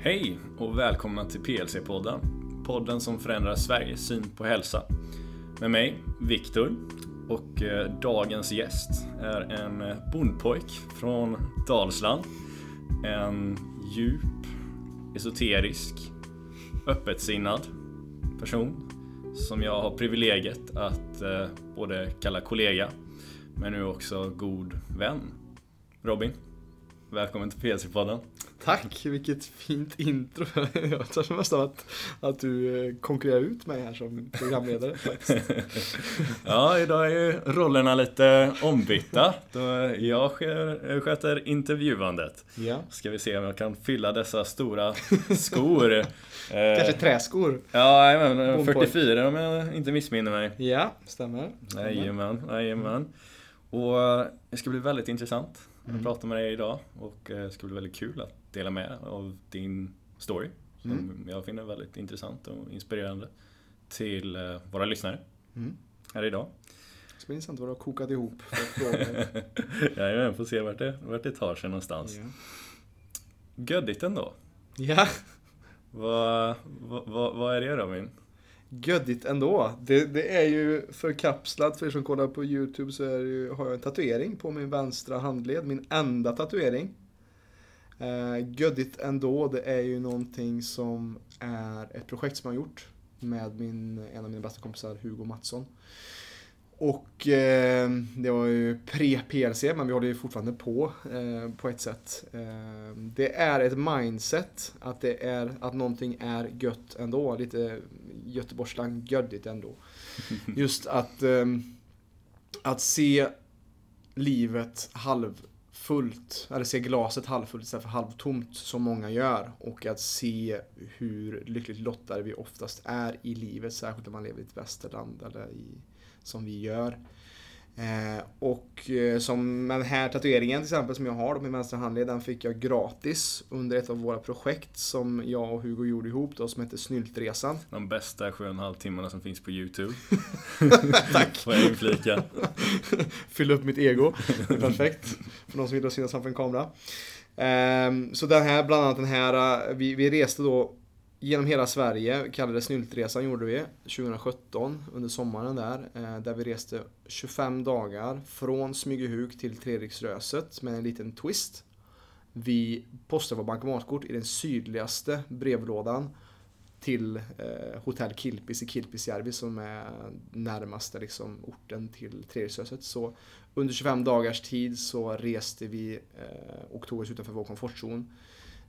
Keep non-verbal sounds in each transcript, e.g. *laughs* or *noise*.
Hej och välkomna till PLC-podden. Podden som förändrar Sveriges syn på hälsa. Med mig, Viktor. Och eh, dagens gäst är en eh, bondpojk från Dalsland. En djup, esoterisk, öppetsinnad person som jag har privilegiet att eh, både kalla kollega men nu också god vän. Robin, välkommen till PLC-podden. Tack, vilket fint intro. *laughs* Jag tar mest av att, att du eh, konkurrerar ut mig här som programledare faktiskt. *laughs* ja, idag är ju rollerna lite ombytta. Jag sköter intervjuandet. Ja. Ska vi se om jag kan fylla dessa stora skor. *laughs* Kanske träskor? Ja, men 44 om jag inte missminner mig. Ja, stämmer. Jajamän, jajamän. Och det ska bli väldigt intressant att mm. prata med dig idag och det ska bli väldigt kul att dela med av din story som mm. jag finner väldigt intressant och inspirerande till eh, våra lyssnare mm. här idag. Det ska bli intressant vad du har kokat ihop *laughs* Jag får se vart det, vart det tar sig någonstans. Ja. Göddigt ändå. Ja. Vad, vad, vad är det Robin? Göddigt ändå. Det, det, är ju förkapslat, för er som kollar på YouTube så är ju, har jag en tatuering på min vänstra handled, min enda tatuering. Eh, göddigt ändå, det är ju någonting som är ett projekt som jag har gjort med min, en av mina bästa kompisar Hugo Mattsson. Och eh, det var ju pre-PLC, men vi håller ju fortfarande på eh, på ett sätt. Eh, det är ett mindset, att det är att någonting är gött ändå. Lite Göteborgsslang, göddigt ändå. *laughs* Just att, eh, att se livet halvfullt, eller se glaset halvfullt istället för halvtomt som många gör. Och att se hur lyckligt lottade vi oftast är i livet, särskilt om man lever i ett västerland eller i som vi gör. Eh, och eh, som den här tatueringen till exempel som jag har på min vänstra handled, den fick jag gratis under ett av våra projekt som jag och Hugo gjorde ihop då, som heter Snyltresan. De bästa 7,5 timmarna som finns på YouTube. *laughs* Tack! Får jag inflika. *laughs* Fylla upp mitt ego. Det är perfekt. För de som vill synas framför en kamera. Eh, så den här, bland annat den här, eh, vi, vi reste då genom hela Sverige, kallade Snyltresan gjorde vi 2017 under sommaren där. Eh, där vi reste 25 dagar från Smygehuk till Treriksröset med en liten twist. Vi postade vårt bankomatkort i den sydligaste brevlådan till eh, hotell Kilpis i Kilpisjärvi som är närmaste liksom, orten till Treriksröset. Så under 25 dagars tid så reste vi eh, och tog oss utanför vår komfortzon.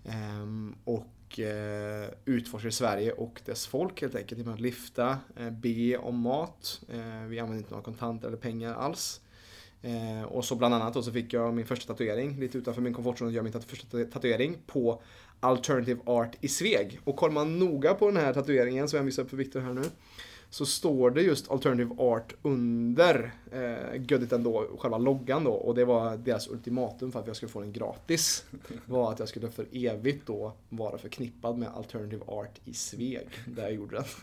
Ehm, och eh, utforskar Sverige och dess folk helt enkelt genom att lyfta, eh, be om mat. Eh, vi använder inte några kontanter eller pengar alls. Eh, och så bland annat då så fick jag min första tatuering, lite utanför min komfortzon, att göra min första tatuering på Alternative Art i Sveg. Och kollar man noga på den här tatueringen som jag visar upp för Viktor här nu så står det just Alternative Art under eh, Göddigt ändå, själva loggan då. Och det var deras ultimatum för att jag skulle få den gratis. *laughs* Var att jag skulle för evigt då vara förknippad med Alternative Art i Sveg, där jag gjorde den. *laughs*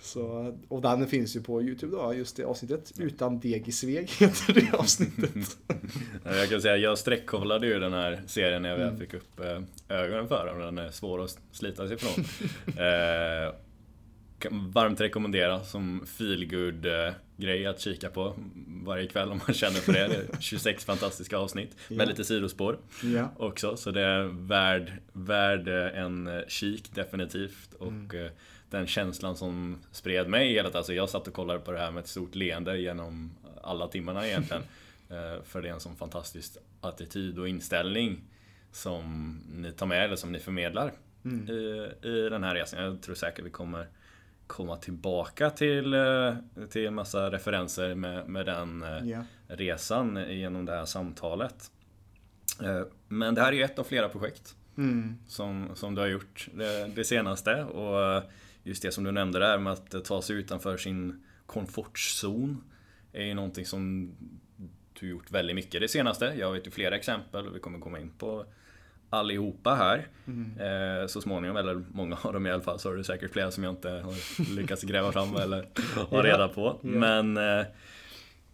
Så, och den finns ju på Youtube då, just det avsnittet. Utan deg i Sveg *laughs* heter det avsnittet. jag kan säga, jag sträckkollade ju den här serien när jag väl mm. fick upp eh, ögonen för den. Den är svår att slita sig ifrån. Eh, varmt rekommendera som feelgood grej att kika på varje kväll om man känner för det. det är 26 fantastiska avsnitt med yeah. lite sidospår yeah. också. Så det är värd, värd en kik definitivt. Och mm. den känslan som spred mig i alltså jag satt och kollade på det här med ett stort leende genom alla timmarna egentligen. *laughs* Eh, för det är en sån fantastisk attityd och inställning som ni tar med eller som ni förmedlar mm. i, i den här resan. Jag tror säkert vi kommer komma tillbaka till, eh, till en massa referenser med, med den yeah. resan genom det här samtalet. Eh, men det här är ju ett av flera projekt mm. som, som du har gjort det, det, senaste. Och just det som du nämnde där med att ta sig utanför sin komfortzon är ju någonting som du gjort väldigt mycket det senaste. Jag vet ju flera exempel och vi kommer komma in på allihopa här mm. eh, så småningom, eller många av dem i alla fall, så är det säkert flera som jag inte har lyckats gräva fram eller *laughs* ha reda på. Ja. Men eh,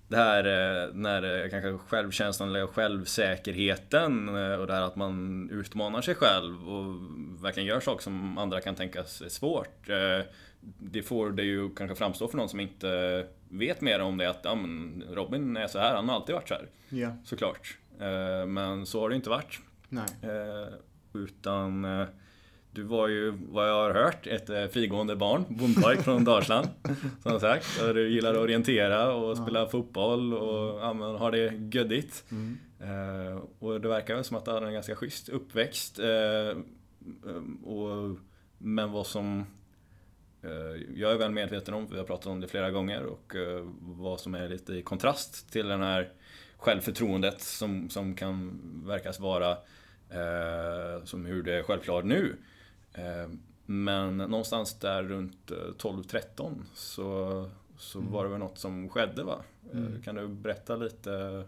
det här eh, när eh, kanske självkänslan eller självsäkerheten eh, och det här att man utmanar sig själv och verkligen gör saker som andra kan tänkas är svårt. Det får det ju kanske framstå för någon som inte vet mer om det att ja, men Robin är så här, han har alltid varit så här. Ja. Såklart. Men så har det inte varit. Nej. Utan du var ju, vad jag har hört, ett eh, frigående barn, bondpojk från *laughs* Dalsland. Som sagt. Du gillar att orientera och spela ja. fotboll och ja, men, har det göddigt. Mm. Eh, och det verkar väl som att du hade en ganska schysst uppväxt. Eh, och, men vad som eh, jag är väl medveten om, vi har pratat om det flera gånger, och eh, vad som är lite i kontrast till den här självförtroendet som, som kan verkas vara eh, som hur det är självklart nu. Eh, men någonstans där runt 12-13 eh, så, så mm. var det väl något som skedde va? Eh, mm. Kan du berätta lite,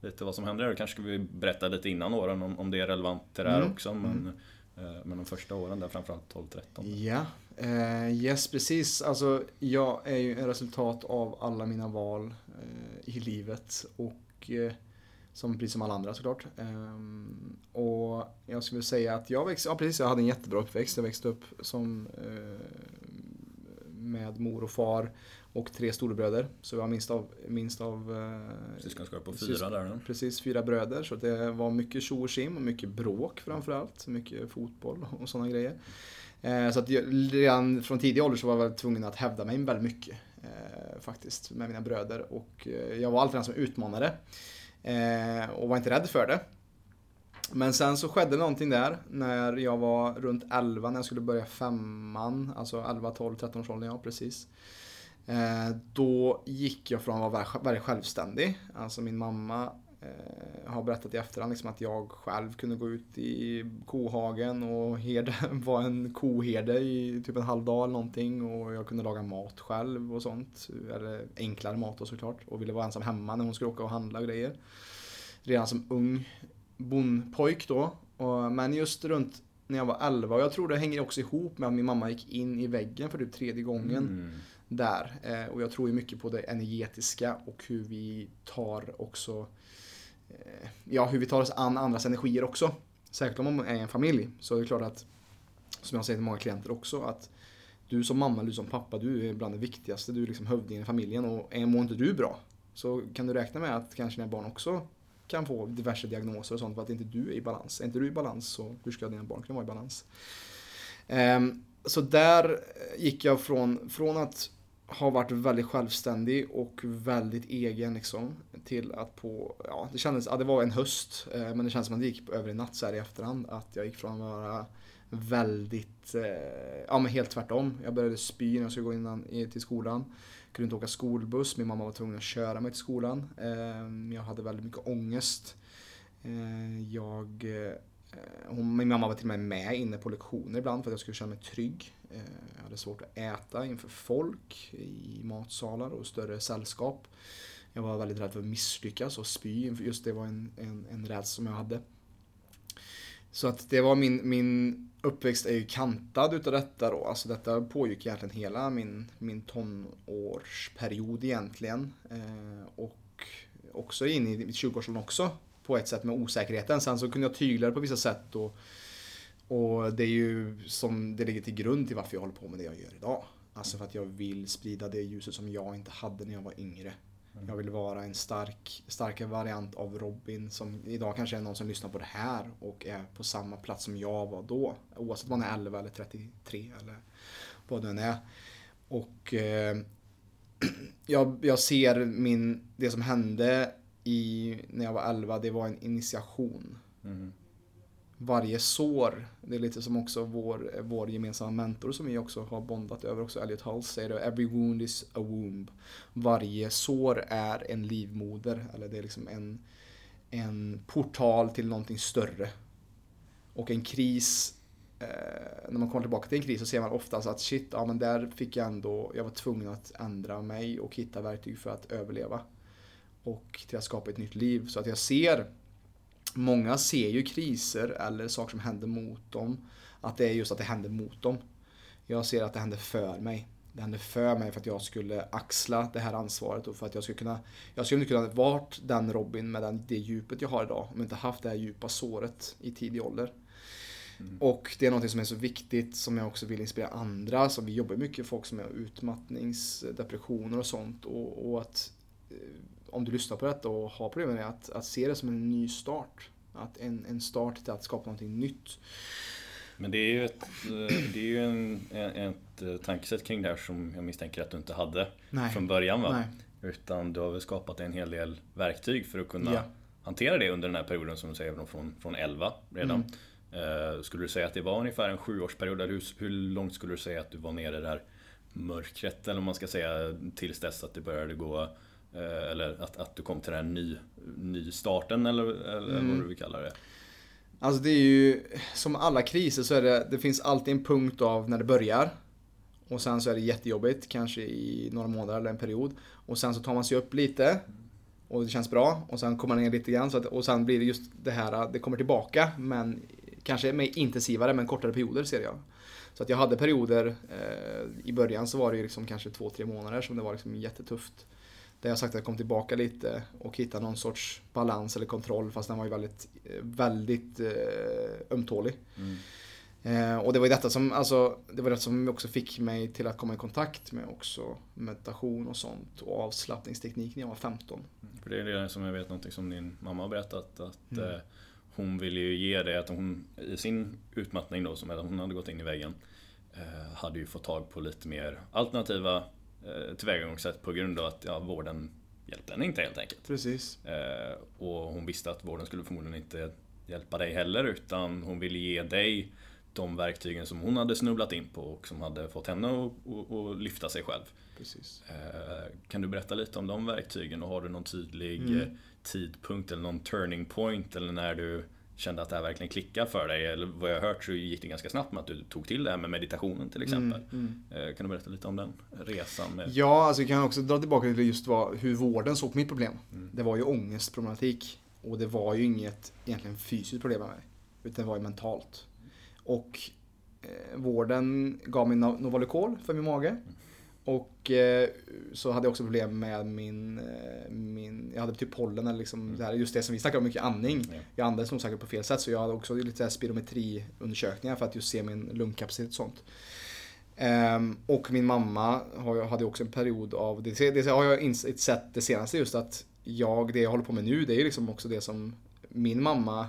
lite vad som hände där? Kanske ska vi berätta lite innan åren om, om det är relevant till det här mm. också. Men, mm. men de första åren där framförallt 12-13. Ja, eh, yes precis. Alltså jag är ju en resultat av alla mina val eh, i livet. Och eh, som precis som alla andra såklart. Um, och jag skulle säga att jag växte, ja precis, jag hade en jättebra uppväxt. Jag växte upp som uh, med mor och far och tre storebröder. Så jag var minst av... Minst av uh, Syskonskap på fyra där då. Precis, fyra bröder. Så det var mycket tjo och sim och mycket bråk framförallt. Mycket fotboll och sådana grejer. Uh, så att jag, redan från tidig ålder så var jag tvungen att hävda mig väldigt mycket. Eh, faktiskt, med mina bröder. Och eh, jag var alltid den som utmanade. Eh, och var inte rädd för det. Men sen så skedde någonting där när jag var runt 11 när jag skulle börja femman. Alltså 11, 12, 13 års ålder, ja precis. Eh, då gick jag från att vara väldigt självständig. Alltså min mamma eh, har berättat i efterhand liksom att jag själv kunde gå ut i kohagen och herde, *laughs* vara en koherde i typ en halv dag eller någonting. Och jag kunde laga mat själv och sånt. Eller enklare mat då såklart. Och ville vara ensam hemma när hon skulle åka och handla och grejer. Redan som ung bondpojk då. Och, men just runt när jag var 11 och jag tror det hänger också ihop med att min mamma gick in i väggen för typ tredje gången. Mm. Där. Eh, och jag tror ju mycket på det energetiska och hur vi tar också Eh, ja, hur vi tar oss an andras energier också. Särskilt om man är en familj. Så är det klart att, som jag säger till många klienter också, att du som mamma, du som pappa, du är bland det viktigaste. Du är liksom hövdingen i familjen och mår inte du bra så kan du räkna med att kanske dina barn också kan få diverse diagnoser och sånt för att inte du är i balans. Är inte du i balans så hur ska dina barn kunna vara i balans? Um, så där gick jag från, från att har varit väldigt självständig och väldigt egen liksom. Till att på, ja det kändes, ja det var en höst. Eh, men det känns som att det gick över en natt så här i efterhand. Att jag gick från att vara väldigt, eh, ja men helt tvärtom. Jag började spy när jag skulle gå innan, till skolan. Kunde inte åka skolbuss, min mamma var tvungen att köra mig till skolan. Eh, jag hade väldigt mycket ångest. Eh, jag Eh, hon, min mamma var till och med med inne på lektioner ibland för att jag skulle känna mig trygg. Eh, jag hade svårt att äta inför folk i matsalar och större sällskap. Jag var väldigt rädd för att misslyckas och spy. Just det var en, en, en rädsla som jag hade. Så att det var min, min uppväxt är ju kantad utav detta då. Alltså detta pågick egentligen hela min, min tonårsperiod egentligen. Eh, och också in i 20-årsåldern också på ett sätt med osäkerheten. Sen så kunde jag tygla det på vissa sätt och, och det är ju som det ligger till grund till varför jag håller på med det jag gör idag. Alltså för att jag vill sprida det ljuset som jag inte hade när jag var yngre. Mm. Jag vill vara en stark, starkare variant av Robin som idag kanske är någon som lyssnar på det här och är på samma plats som jag var då. Oavsett om man är 11 eller 33 eller vad det än är. Och eh, *clears throat* jag, jag ser min, det som hände i, när jag var 11, det var en initiation. Mm. Varje sår, det är lite som också vår, vår gemensamma mentor som vi också har bondat över också, Elliot Hull säger det, every wound is a womb. Varje sår är en livmoder, eller det är liksom en, en portal till någonting större. Och en kris eh, när man kommer tillbaka till en kris så ser man oftast att shit, ja men där fick jag ändå, jag var tvungen att ändra mig och hitta verktyg för att överleva och till att skapa ett nytt liv. Så att jag ser, många ser ju kriser eller saker som händer mot dem, att det är just att det händer mot dem. Jag ser att det händer för mig. det hände för mig för att jag skulle axla det här ansvaret och för att jag skulle kunna Jag skulle inte kunna varit den Robin med den, det djupet jag har idag om jag inte haft det här djupa såret i tidig ålder. Mm. Och det är något som är så viktigt som jag också vill inspirera andra. Så vi jobbar mycket med folk som har utmattningsdepressioner och sånt. Och, och att eh, om du lyssnar på detta och har problem med det, att, att se det som en ny start. Att en, en start till att skapa någonting nytt. Men det är ju ett, eh, det är ju en, ett eh, tankesätt kring det här som jag misstänker att du inte hade Nej. från början va? Nej. Utan du har väl skapat en hel del verktyg för att kunna ja. hantera det under den här perioden som du säger från, från 11 redan. Mm. Uh, skulle du säga att det var ungefär en sjuårsperiod? Eller hur, hur långt skulle du säga att du var nere där mörkret eller om man ska säga tills dess att det började gå eller att, att du kom till den här ny, nystarten eller, eller mm. vad du vill kalla det. Alltså det är ju, som alla kriser så är det, det finns alltid en punkt av när det börjar. Och sen så är det jättejobbigt, kanske i några månader eller en period. Och sen så tar man sig upp lite. Och det känns bra. Och sen kommer man ner lite grann. Så att, och sen blir det just det här, det kommer tillbaka. Men kanske mer intensivare men kortare perioder ser jag. Så att jag hade perioder, eh, i början så var det ju liksom kanske två, tre månader som det var liksom jättetufft. Där jag sagt att jag kom tillbaka lite och hittade någon sorts balans eller kontroll fast den var ju väldigt, väldigt eh, ömtålig. Mm. Eh, och det var ju detta som, alltså, det var det som också fick mig till att komma i kontakt med också meditation och sånt och avslappningsteknik när jag var 15. Mm. För det är det som jag vet någonting som din mamma har berättat att mm. eh, hon ville ju ge dig att hon i sin utmattning då som hon hade gått in i väggen eh, hade ju fått tag på lite mer alternativa tillvägagångssätt på grund av att ja, vården hjälpte henne inte helt enkelt. Precis. Eh, och hon visste att vården skulle förmodligen inte hjälpa dig heller utan hon ville ge dig de verktygen som hon hade snubblat in på och som hade fått henne att, att lyfta sig själv. Precis. Eh, kan du berätta lite om de verktygen och har du någon tydlig mm. Eh, tidpunkt eller någon turning point eller när du kände att det här verkligen klickar för dig? Eller vad jag har hört så gick det ganska snabbt med att du tog till det här med meditationen till exempel. Mm, mm. Kan du berätta lite om den resan? Med... Ja, alltså jag kan också dra tillbaka till just vad, hur vården såg på mitt problem. Mm. Det var ju ångestproblematik. Och det var ju inget egentligen fysiskt problem med mig. Utan det var ju mentalt. Och eh, vården gav mig Novalucol för min mage. Och eh, så hade jag också problem med min, eh, min jag hade typ pollen eller liksom mm. det här, just det som vi snackade om mycket andning. Mm. Jag andades nog säkert på fel sätt så jag hade också lite spirometriundersökningar för att just se min lungkapacitet och sånt. Um, och min mamma har, hade också en period av, det, det har jag insett sett det senaste just att jag, det jag håller på med nu, det är ju liksom också det som min mamma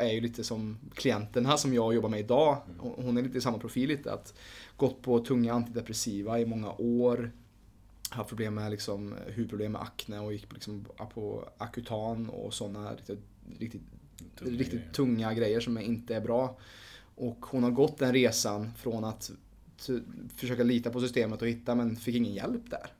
är ju lite som klienterna som jag jobbar med idag. Mm. Hon är lite i samma profil lite. Att gått på tunga antidepressiva i många år. Haft problem med liksom, huvudproblem med akne och gick liksom på akutan och sådana riktigt, riktigt, tunga, riktigt grejer. tunga grejer som inte är bra. Och hon har gått den resan från att försöka lita på systemet och hitta men fick ingen hjälp där.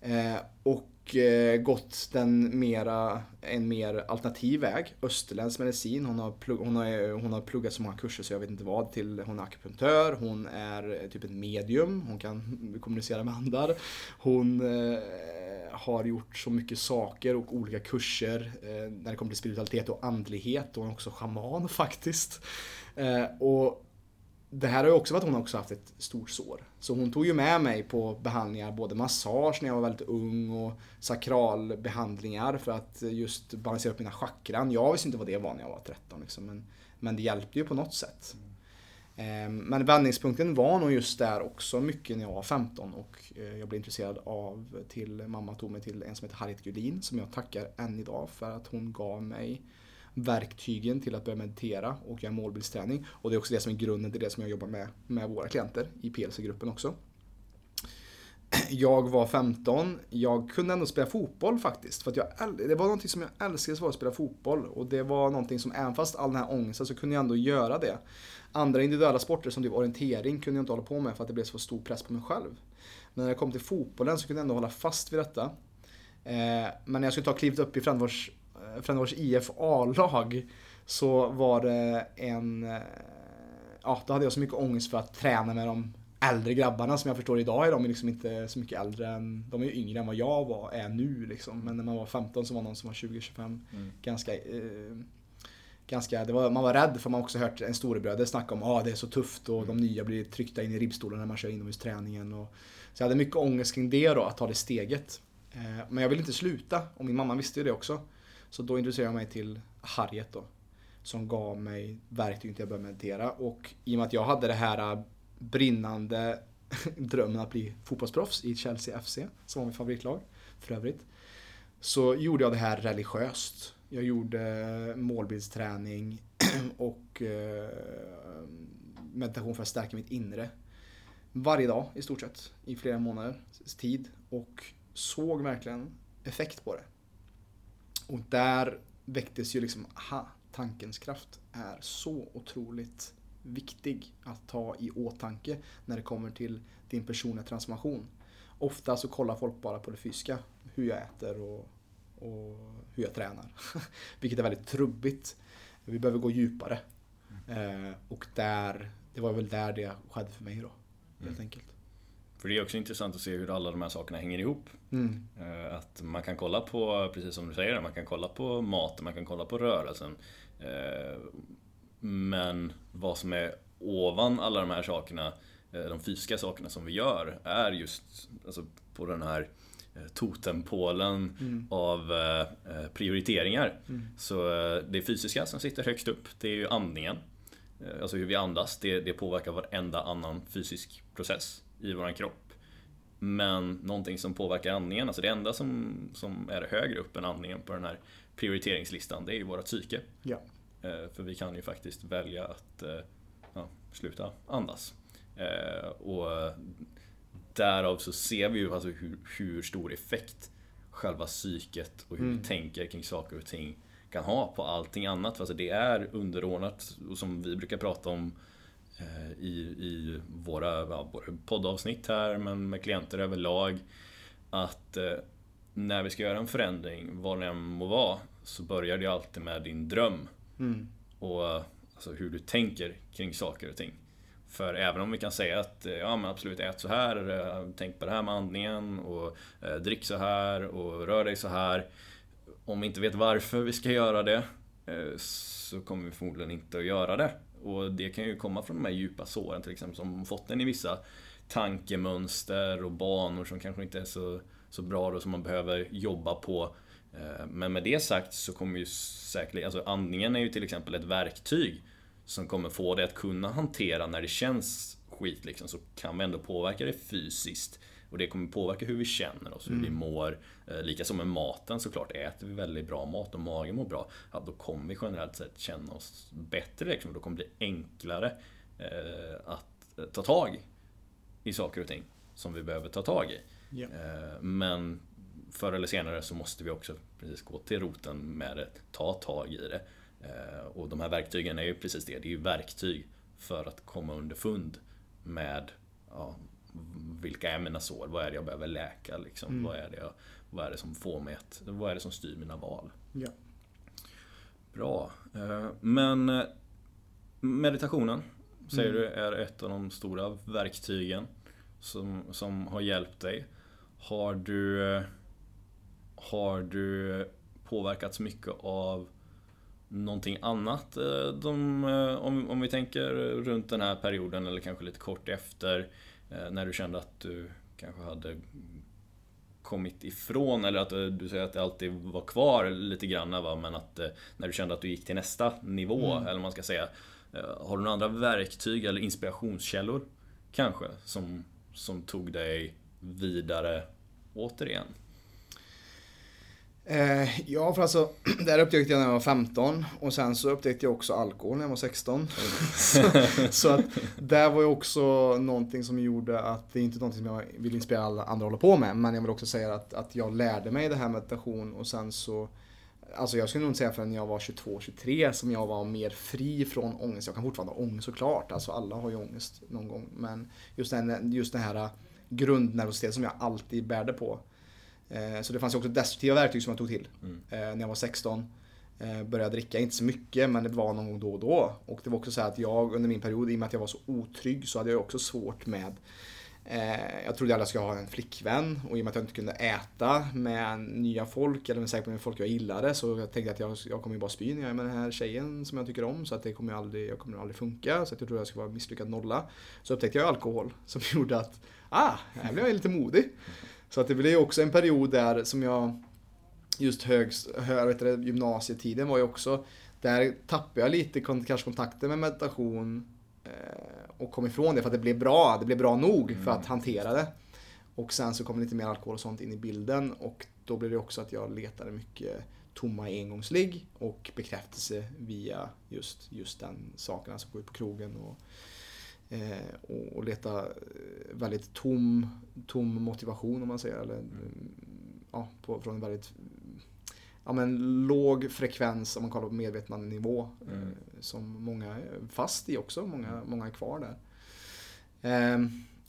Mm. Eh, och Eh, gått den mera, en mer alternativ väg. Österländsk medicin. Hon har, plugg, hon, har, eh, hon har pluggat så många kurser så jag vet inte vad. Till, hon är akupunktör, hon är eh, typ ett medium, hon kan kommunicera med andar. Hon eh, har gjort så mycket saker och olika kurser eh, när det kommer till spiritualitet och andlighet. Hon är också schaman *laughs* faktiskt. Eh, och det här har ju också varit att hon också haft ett stort sår. Så hon tog ju med mig på behandlingar, både massage när jag var väldigt ung och sakralbehandlingar för att just balansera upp mina chakran. Jag visste inte vad det var när jag var 13 liksom, men, men det hjälpte ju på något sätt. Mm. Men vändningspunkten var nog just där också mycket när jag var 15 och eh, jag blev intresserad av till, mamma tog mig till en som heter Harriet Gullin som jag tackar än idag för att hon gav mig verktygen till att börja meditera och göra målbildsträning. Och det är också det som är grunden till det som jag jobbar med med våra klienter i PLC-gruppen också. Jag var 15, jag kunde ändå spela fotboll faktiskt. För att jag, det var någonting som jag älskade, var att spela fotboll. Och det var någonting som, även fast all den här ångesten, så kunde jag ändå göra det. Andra individuella sporter som typ orientering kunde jag inte hålla på med för att det blev så stor press på mig själv. Men när jag kom till fotbollen så kunde jag ändå hålla fast vid detta. Eh, men när jag skulle ta klivet upp i Frändfors Frändefors IF A-lag så var det en... Eh, ja, då hade jag så mycket ångest för att träna med de äldre grabbarna som jag förstår idag är de liksom inte så mycket äldre än, de är ju yngre än vad jag var, är nu liksom. Men när man var 15 så var någon som var 20-25 mm. ganska, eh, ganska, det var, man var rädd för man också hört en storebröder snacka om att ah, det är så tufft och de nya blir tryckta in i ribbstolen när man kör inomhusträningen. Och, så jag hade mycket ångest kring det då, att ta det steget. Eh, men jag ville inte sluta och min mamma visste ju det också. Så då introducerade jag mig till Harriet då. Som gav mig verktyg till att börja meditera och i och med att jag hade det här brinnande *laughs* drömmen att bli fotbollsproffs i Chelsea FC, som var mitt favoritlag för övrigt. Så gjorde jag det här religiöst. Jag gjorde målbildsträning *clears throat* och eh, meditation för att stärka mitt inre. Varje dag i stort sett i flera månader tid och såg verkligen effekt på det. Och där väcktes ju liksom, aha, tankens kraft är så otroligt viktig att ta i åtanke när det kommer till din personliga transformation. Ofta så kollar folk bara på det fysiska, hur jag äter och, och hur jag tränar. *laughs* Vilket är väldigt trubbigt. Vi behöver gå djupare. Mm. Eh, och där, det var väl där det skedde för mig då. Helt mm. enkelt. För det är också intressant att se hur alla de här sakerna hänger ihop. Mm. Eh, att man kan kolla på, precis som du säger, man kan kolla på maten, man kan kolla på rörelsen. Eh, men vad som är ovan alla de här sakerna, eh, de fysiska sakerna som vi gör, är just alltså, på den här totempålen mm. av prioriteringar. Mm. Så det fysiska som sitter högst upp, det är ju andningen. Alltså hur vi andas, det, det påverkar varenda annan fysisk process i våran kropp. Men någonting som påverkar andningen, alltså det enda som, som är högre upp än andningen på den här prioriteringslistan, det är ju våra psyke. Ja. Eh, för vi kan ju faktiskt välja att eh, ja, sluta andas. Eh, och därav så ser vi ju alltså hur, hur stor effekt själva psyket och hur mm. vi tänker kring saker och ting kan ha på allting annat. För alltså det är underordnat och som vi brukar prata om i, i våra ja, poddavsnitt här, men med klienter överlag. Att eh, när vi ska göra en förändring, vad det än må vara, så börjar det alltid med din dröm. Mm. Och alltså, hur du tänker kring saker och ting. För även om vi kan säga att ja men absolut ät så här, eh, tänk på det här med andningen och eh, drick så här och rör dig så här. Om vi inte vet varför vi ska göra det eh, så kommer vi förmodligen inte att göra det. Och det kan ju komma från de här djupa såren till exempel som fått en i vissa tankemönster och banor som kanske inte är så, så bra då som man behöver jobba på. Eh, men med det sagt så kommer ju säkert, alltså andningen är ju till exempel ett verktyg som kommer få dig att kunna hantera när det känns skit liksom, så kan vi ändå påverka det fysiskt. Och det kommer påverka hur vi känner oss, hur mm. vi mår. Eh, lika som med maten såklart. Äter vi väldigt bra mat och magen mår bra, ja, då kommer vi generellt sett känna oss bättre. Liksom. Då kommer det bli enklare eh, att eh, ta tag i saker och ting som vi behöver ta tag i. Yeah. men förr eller senare så måste vi också precis gå till roten med det, ta tag i det. och de här verktygen är ju precis det, det är ju verktyg för att komma underfund med ja, vilka är mina sår? Vad är det jag behöver läka? Liksom? Mm. Vad, är det jag, vad är det som får mig att, vad är det som styr mina val? Ja. Bra. Eh, men eh, meditationen säger mm. du är ett av de stora verktygen som, som har hjälpt dig. Har du, har du påverkats mycket av någonting annat? Eh, de, om, om vi tänker runt den här perioden eller kanske lite kort efter. Eh, när du kände att du kanske hade kommit ifrån, eller att eh, du säger att det alltid var kvar lite grann, va? men att eh, när du kände att du gick till nästa nivå, mm. eller man ska säga. Har du några andra verktyg eller inspirationskällor kanske, som, som tog dig vidare återigen? Eh, ja, för alltså, *clears throat* det här upptäckte jag när jag var 15 och sen så upptäckte jag också alkohol när jag var 16. *laughs* så, så att det var ju också någonting som gjorde att det är inte någonting som jag vill inspirera alla andra att hålla på med. Men jag vill också säga att, att jag lärde mig det här meditation och sen så Alltså jag skulle nog inte säga förrän jag var 22-23 som jag var mer fri från ångest. Jag kan fortfarande ha ångest såklart, alltså alla har ju ångest någon gång. Men just den, just den här grundnervositeten som jag alltid bärde på. Eh, så det fanns ju också destruktiva verktyg som jag tog till. Mm. Eh, när jag var 16. Eh, började dricka, inte så mycket men det var någon gång då och då. Och det var också så att jag under min period, i och med att jag var så otrygg, så hade jag också svårt med Eh, jag trodde jag skulle ha en flickvän och i och med att jag inte kunde äta med nya folk eller med säkert med folk jag gillade så jag tänkte att jag, jag kommer ju bara spy när jag är med den här tjejen som jag tycker om så att det kommer aldrig, jag kommer aldrig funka. Så att jag trodde jag skulle vara misslyckad nolla. Så upptäckte jag alkohol som *laughs* gjorde att, ah, här blev jag lite modig. Så att det blev också en period där som jag, just högst, hö, det, gymnasietiden var ju också, där tappade jag lite kanske kontakten med meditation Eh, och kom ifrån det för att det blev bra. Det blev bra nog för att mm. hantera det. Och sen så kom lite mer alkohol och sånt in i bilden och då blev det också att jag letade mycket tomma engångsligg och bekräftelse via just, just den saken. Alltså gå ut på krogen och, och, och, leta eh, väldigt tom, tom motivation om man säger. Eller, mm. ja, på, från en väldigt ja, men, låg frekvens om man kollar på medvetandenivå. Mm. Eh, som många är fast i också, många, mm. många är kvar där. Eh,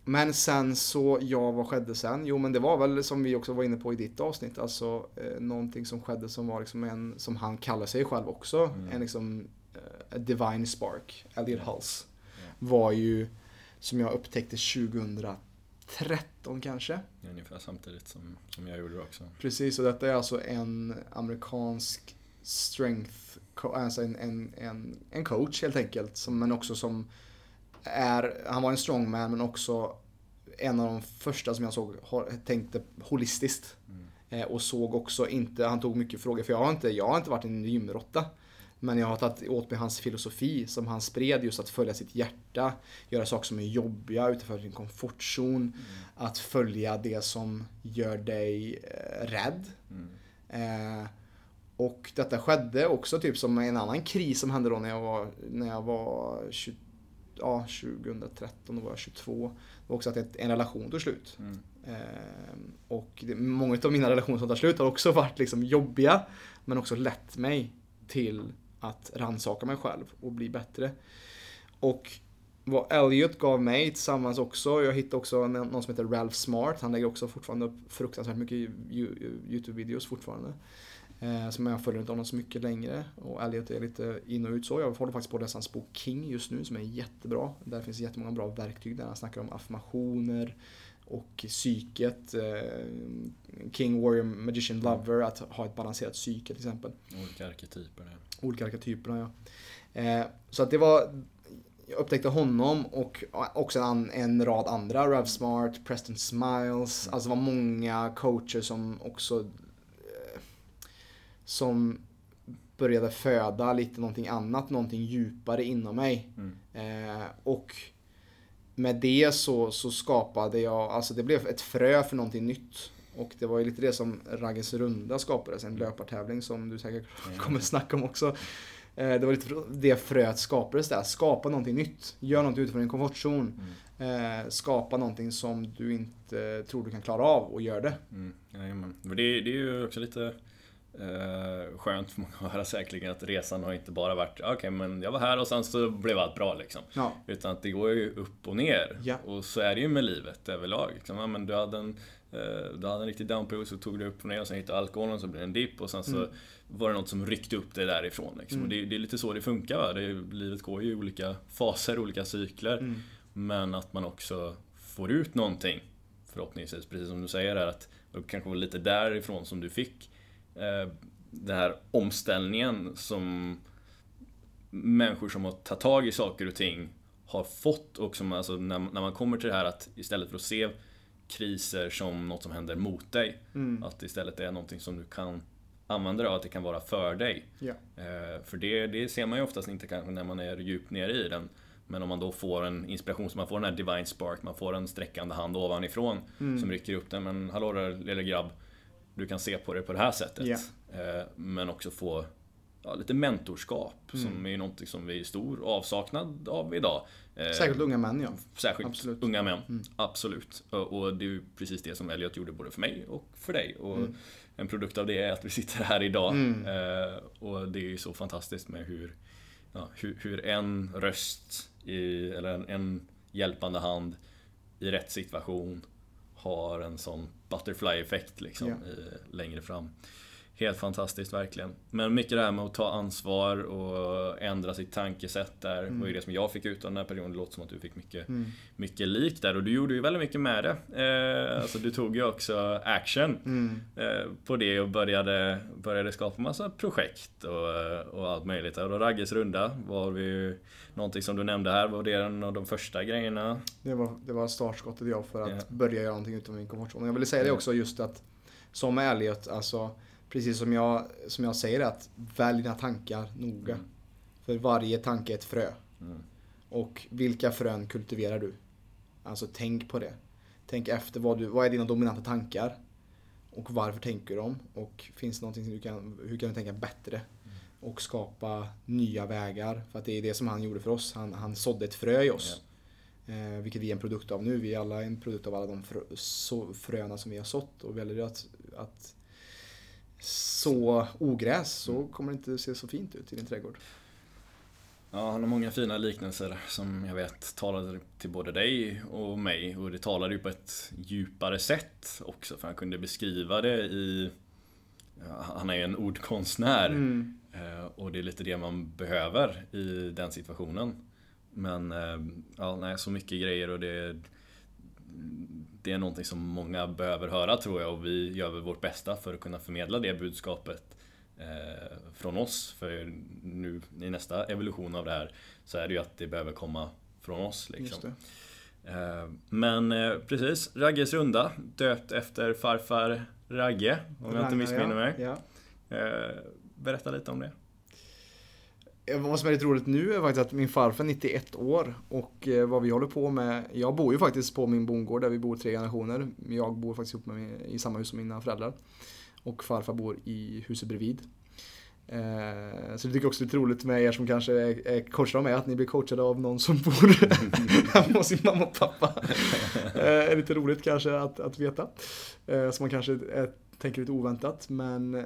men sen så, ja vad skedde sen? Jo men det var väl som vi också var inne på i ditt avsnitt, alltså eh, någonting som skedde som var liksom en, som han kallar sig själv också, mm. en liksom eh, divine spark, Elliot Hulse. Var ju, som jag upptäckte 2000 13 kanske. Ungefär samtidigt som, som jag gjorde det också. Precis, och detta är alltså en amerikansk strength, alltså en, en, en, en coach helt enkelt. Som, men också som är, han var en strongman men också en av de första som jag såg tänkte holistiskt. Mm. Eh, och såg också inte, han tog mycket frågor, för jag har inte, jag har inte varit en gymrotta. Men jag har tagit åt mig hans filosofi som han spred just att följa sitt hjärta, göra saker som är jobbiga utanför sin komfortzon, mm. att följa det som gör dig eh, rädd. Mm. Eh, och detta skedde också typ som en annan kris som hände då när jag var, när jag var 20, ja, 2013, då var jag 22. Det var också att en relation tog slut. Mm. Eh, och det, många av mina relationer som tar slut har också varit liksom jobbiga, men också lett mig till att rannsaka mig själv och bli bättre. Och vad Elliot gav mig tillsammans också, jag hittade också någon som heter Ralph Smart, han lägger också fortfarande upp fruktansvärt mycket YouTube-videos fortfarande. Eh, som jag följer inte honom så mycket längre. Och Elliot är lite in och ut så. Jag håller faktiskt på att läsa hans bok King just nu som är jättebra. Där finns jättemånga bra verktyg där han snackar om affirmationer, och psyket. Eh, King, Warrior, Magician, mm. Lover. Att ha ett balanserat psyke till exempel. Olika arketyper. Ja. Olika arketyper, ja. Eh, så att det var... Jag upptäckte honom och också en, en rad andra. Rav Smart, Preston Smiles. Mm. Alltså det var många coacher som också... Eh, som började föda lite någonting annat, någonting djupare inom mig. Mm. Och med det så, så skapade jag, alltså det blev ett frö för någonting nytt. Och det var ju lite det som Raggens Runda skapades, en löpartävling som du säkert kommer snacka om också. Eh, det var lite det fröet skapades där, skapa någonting nytt. Gör något utifrån din komfortzon. Mm. Skapa någonting som du inte tror du kan klara av och gör det. Mm. Jajamän. Det, det är ju också lite Eh, skönt för många att höra säkerligen att resan har inte bara varit okej okay, men jag var här och sen så blev allt bra liksom. Ja. Utan att det går ju upp och ner. Ja. Och så är det ju med livet överlag. Liksom. Ja, men du, hade en, eh, du hade en riktig downperiod så tog du upp och ner och sen hittade alkoholen så blev det en dipp och sen så mm. var det något som ryckte upp dig därifrån. Liksom. Mm. Och det, det, är lite så det funkar. Va? Det, livet går ju i olika faser, olika cykler. Mm. Men att man också får ut någonting förhoppningsvis, precis som du säger här att det kanske var lite därifrån som du fick den här omställningen som människor som har tagit tag i saker och ting har fått och som alltså när, när man kommer till det här att istället för att se kriser som något som händer mot dig, mm. att istället är någonting som du kan använda dig av, att det kan vara för dig. Yeah. för det, det ser man ju oftast inte kanske när man är djupt nere i den. Men om man då får en inspiration, så man får den här divine spark, man får en sträckande hand ovanifrån mm. som rycker upp den. Men hallå där lille grabb, du kan se på det på det här sättet. Yeah. Men också få ja, lite mentorskap mm. som är något som vi är stor avsaknad av idag. Eh, Särskilt unga män ja. Särskilt absolut. unga män, mm. absolut. Och det är ju precis det som Elliot gjorde både för mig och för dig. Och mm. En produkt av det är att vi sitter här idag. Mm. Eh, och det är ju så fantastiskt med hur, ja, hur, hur, en röst, i, eller en, en hjälpande hand i rätt situation har en sån butterfly-effekt liksom, ja. i, längre fram. Helt fantastiskt verkligen. Men mycket det här med att ta ansvar och ändra sitt tankesätt där mm. var ju det som jag fick ut av den här perioden. Det låter som att du fick mycket, mm. mycket lik där och du gjorde ju väldigt mycket med det. Eh, alltså du tog ju också action mm. eh, på det och började, började skapa massa projekt och, och allt möjligt. Och Ragges runda var vi någonting som du nämnde här. Var det en av de första grejerna? Det var, det var startskottet jag för att yeah. börja göra någonting utanför min komfortzon. Jag ville säga det också just att som Elliot, alltså Precis som jag, som jag säger att välj dina tankar noga. Mm. För varje tanke är ett frö. Mm. Och vilka frön kultiverar du? Alltså tänk på det. Tänk efter vad, du, vad är dina dominanta tankar? Och varför tänker du dem? Och finns det någonting som du kan, hur kan du tänka bättre? Mm. Och skapa nya vägar. För att det är det som han gjorde för oss. Han, han sådde ett frö i oss. Eh, vilket vi är en produkt av nu. Vi är alla en produkt av alla de frö, så, fröna som vi har sått. Och väljer att, att så ogräs så mm. kommer det inte se så fint ut i din trädgård. Ja, han har många fina liknelser som jag vet talade till både dig och mig och det talade ju på ett djupare sätt också för han kunde beskriva det i Han är ju en ordkonstnär mm. Eh, och det är lite det man behöver i den situationen. Men eh, ja, nej, så mycket grejer och det det är någonting som många behöver höra tror jag och vi gör väl vårt bästa för att kunna förmedla det budskapet eh, från oss. För nu i nästa evolution av det här så är det ju att det behöver komma från oss. Liksom. Eh, men eh, precis, Ragges runda, döpt efter farfar Ragge, om jag inte missminner mig. Ja. Eh, berätta lite om det. Vad som är lite roligt nu är faktiskt att min farfar är 91 år och eh, vad vi håller på med, jag bor ju faktiskt på min bondgård där vi bor tre generationer. Jag bor faktiskt ihop med min, i samma hus som mina föräldrar. Och farfar bor i huset bredvid. Eh, så det tycker jag också är lite roligt med er som kanske är, är coachade av mig, att ni blir coachade av någon som bor *laughs* hemma hos sin mamma och pappa. *laughs* Eh, är lite roligt kanske att, att veta. Eh, så man kanske är, tänker lite oväntat, men eh,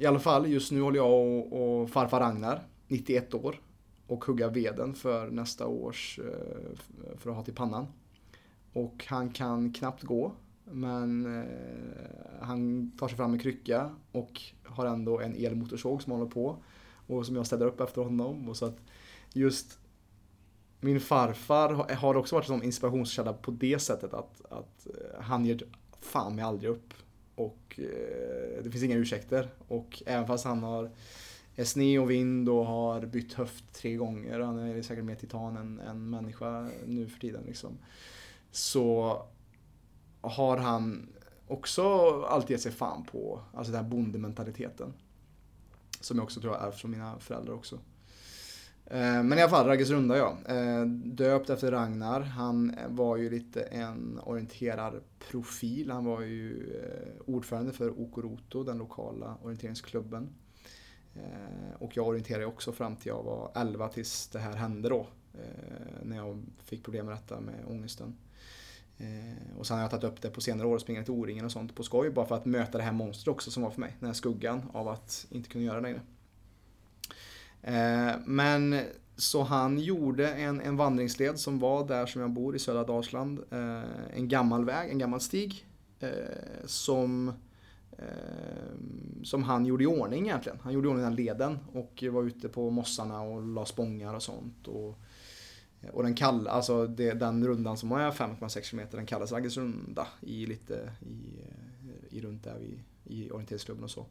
i alla fall, just nu håller jag och, och farfar Ragnar, 91 år, och hugga veden för nästa års, eh, för att ha till pannan. Och han kan knappt gå, men eh, han tar sig fram med krycka och har ändå en elmotorsåg som håller på och som jag ställer upp efter honom. Och så att just min farfar har också varit en inspirationskälla på det sättet att, att eh, han ger fan mig aldrig upp. Och eh, det finns inga ursäkter. Och även fast han har är sne och vind och har bytt höft tre gånger, han är säkert mer titan än, än människa nu för tiden liksom. Så har han också alltid gett sig fan på, alltså den här bondementaliteten. Som jag också tror jag ärvt från mina föräldrar också. Eh, men i alla fall, Ragges runda ja. Eh, döpt efter Ragnar. Han var ju lite en orienterarprofil. Han var ju eh, ordförande för Okoroto, den lokala orienteringsklubben. Och jag orienterade också fram till jag var 11 tills det här hände då. När jag fick problem med detta med ångesten. Och sen har jag tagit upp det på senare år och springat till O-ringen och sånt på skoj bara för att möta det här monstret också som var för mig. Den här skuggan av att inte kunna göra det längre. Eh, men så han gjorde en, en vandringsled som var där som jag bor i södra Dalsland. Eh, en gammal väg, en gammal stig. Eh, som, som han gjorde i ordning egentligen. Han gjorde i ordning den leden och var ute på mossarna och la spångar och sånt. Och, och den kall, alltså det, den rundan som är 5,6 km den kallas Ragges runda i lite i, i runt där vi, i orienteringsklubben och så.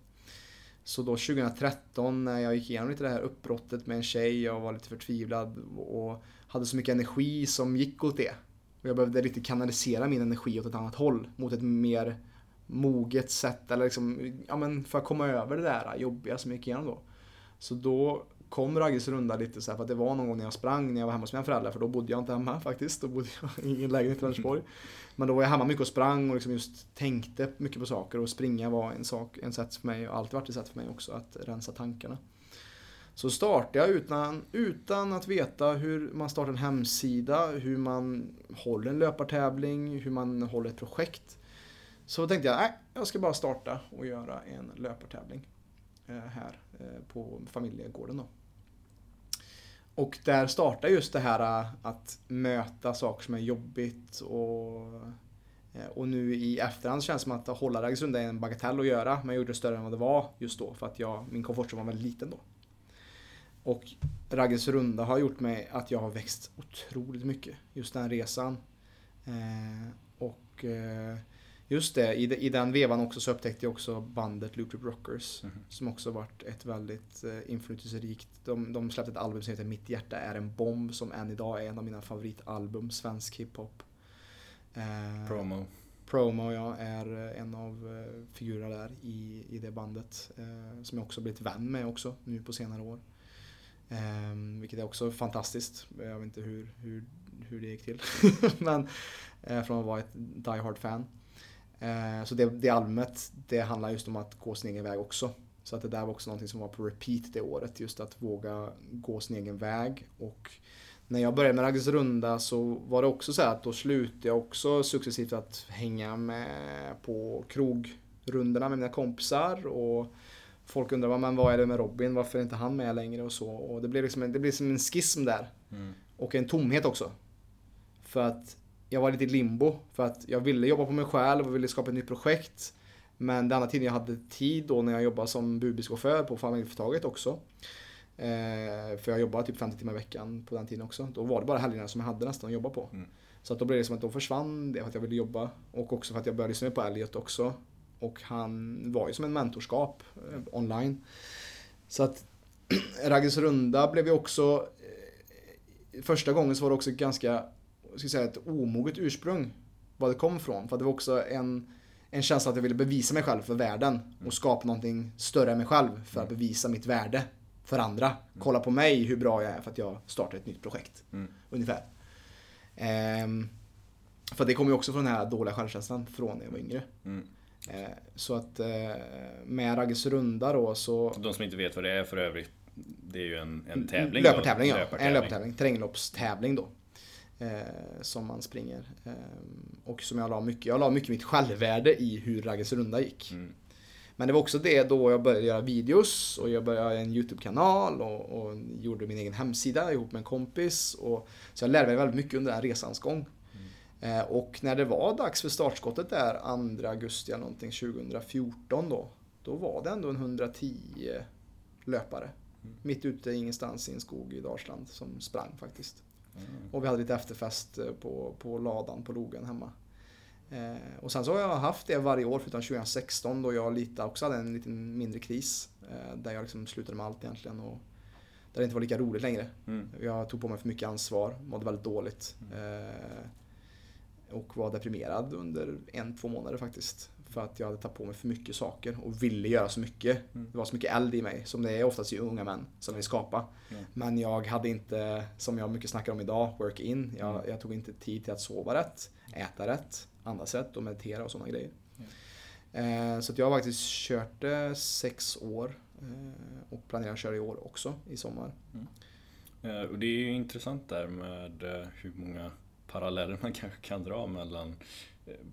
Så då 2013 när jag gick igenom lite det här uppbrottet med en tjej, jag var lite förtvivlad och hade så mycket energi som gick åt det. Och jag behövde lite kanalisera min energi åt ett annat håll, mot ett mer moget sätt, eller liksom, ja men för att komma över det där jobbiga som jag gick igenom då. Så då kom Ragges runda lite så här, för att det var någon gång när jag sprang när jag var hemma hos mina föräldrar, för då bodde jag inte hemma *laughs* faktiskt. Då bodde jag i en lägenhet i *laughs* Vänersborg. Men då var jag hemma mycket och sprang och liksom just tänkte mycket på saker och springa var en sak, en sätt för mig och alltid varit ett sätt för mig också att rensa tankarna. Så startade jag utan, utan att veta hur man startar en hemsida, hur man håller en löpartävling, hur man håller ett projekt. Så tänkte jag, nej, jag ska bara starta och göra en löpartävling eh, här eh, på familjegården då. Och där startar just det här äh, att möta saker som är jobbigt och äh, och nu i efterhand känns det som att hålla Raggersrunda är en bagatell att göra, men jag gjorde det större än vad det var just då för att jag, min komfortzon var väldigt liten då. Och Ragges runda har gjort mig att jag har växt otroligt mycket. Just den resan. Eh, och eh, just det, i, i den vevan också så upptäckte jag också bandet Loop Rockers. Mm. Som också varit ett väldigt eh, inflytelserikt. De, de släppte ett album som heter Mitt hjärta är en bomb som än idag är en av mina favoritalbum, svensk hiphop. Eh, Promo. Promo ja, är eh, en av eh, figurerna där i, i det bandet. Eh, som jag också blivit vän med också nu på senare år. Um, vilket är också fantastiskt. Jag vet inte hur, hur, hur det gick till. *laughs* Men uh, från att vara ett Die Hard-fan. Uh, så det, det albumet, det handlar just om att gå sin egen väg också. Så att det där var också någonting som var på repeat det året. Just att våga gå sin egen väg. Och när jag började med Ragges runda så var det också så att då slutade jag också successivt att hänga med på krogrundorna med mina kompisar. Och folk undrar men vad är det med Robin, varför är inte han med längre och så. Och det blir liksom en, det blir som en schism där. Mm. Och en tomhet också. För att jag var lite i limbo. För att jag ville jobba på mig själv och ville skapa ett nytt projekt. Men den andra tiden jag hade tid då när jag jobbade som budbilschaufför på familjeföretaget också. Eh, för jag jobbade typ 50 timmar i veckan på den tiden också. Då var det bara helgerna som jag hade nästan att jobba på. Mm. Så att då blev det som att då försvann det för att jag ville jobba. Och också för att jag började lyssna på Elliot också. Och han var ju som en mentorskap eh, online. Så att *clears throat* Ragges runda blev ju också eh, Första gången så var det också ganska, ska säga, ett omoget ursprung. Vad det kom ifrån. För det var också en, en känsla att jag ville bevisa mig själv för världen. Och skapa någonting större än mig själv för att bevisa mitt värde för andra. Kolla på mig hur bra jag är för att jag startar ett nytt projekt. Mm. Ungefär. Ehm, för det kommer ju också från den här dåliga självkänslan från när jag var yngre. Mm. Eh, så att eh, med Ragges runda då så... De som inte vet vad det är för övrigt. Det är ju en, en tävling. Löpartävling ja. Löpartävling. En löpartävling. Terrängloppstävling då. Eh, som man springer. Eh, och som jag la mycket, jag la mycket mitt självvärde i hur Ragges runda gick. Mm. Men det var också det då jag började göra videos och jag började göra en YouTube-kanal och, och, gjorde min egen hemsida ihop med en kompis. Och, så jag lärde mig väldigt mycket under den här resans gång. Eh, och när det var dags för startskottet där 2 augusti eller någonting 2014 då. Då var det ändå en 110 löpare. Mm. Mitt ute ingenstans i en skog i Dalsland som sprang faktiskt. Mm. Och vi hade lite efterfest eh, på, på ladan på logen hemma. Eh, och sen så har jag haft det varje år förutom 2016 då jag lite också hade en liten mindre kris. Eh, där jag liksom slutade med allt egentligen. Och där det inte var lika roligt längre. Mm. Jag tog på mig för mycket ansvar, mådde väldigt dåligt. Mm. Eh, och var deprimerad under en, två månader faktiskt. För att jag hade tagit på mig för mycket saker och ville göra så mycket. Mm. Det var så mycket eld i mig, som det är oftast i unga män som vill skapa. Mm. Men jag hade inte, som jag mycket snackar om idag, work in. Jag, mm. jag, tog inte tid till att sova rätt, äta rätt, andas rätt och meditera och sådana grejer. Eh, så jag har faktiskt kört det sex år eh, och planerar att köra i år också i sommar. Mm. Eh, och det är ju intressant där med eh, hur många paralleller man *laughs* kanske kan dra mellan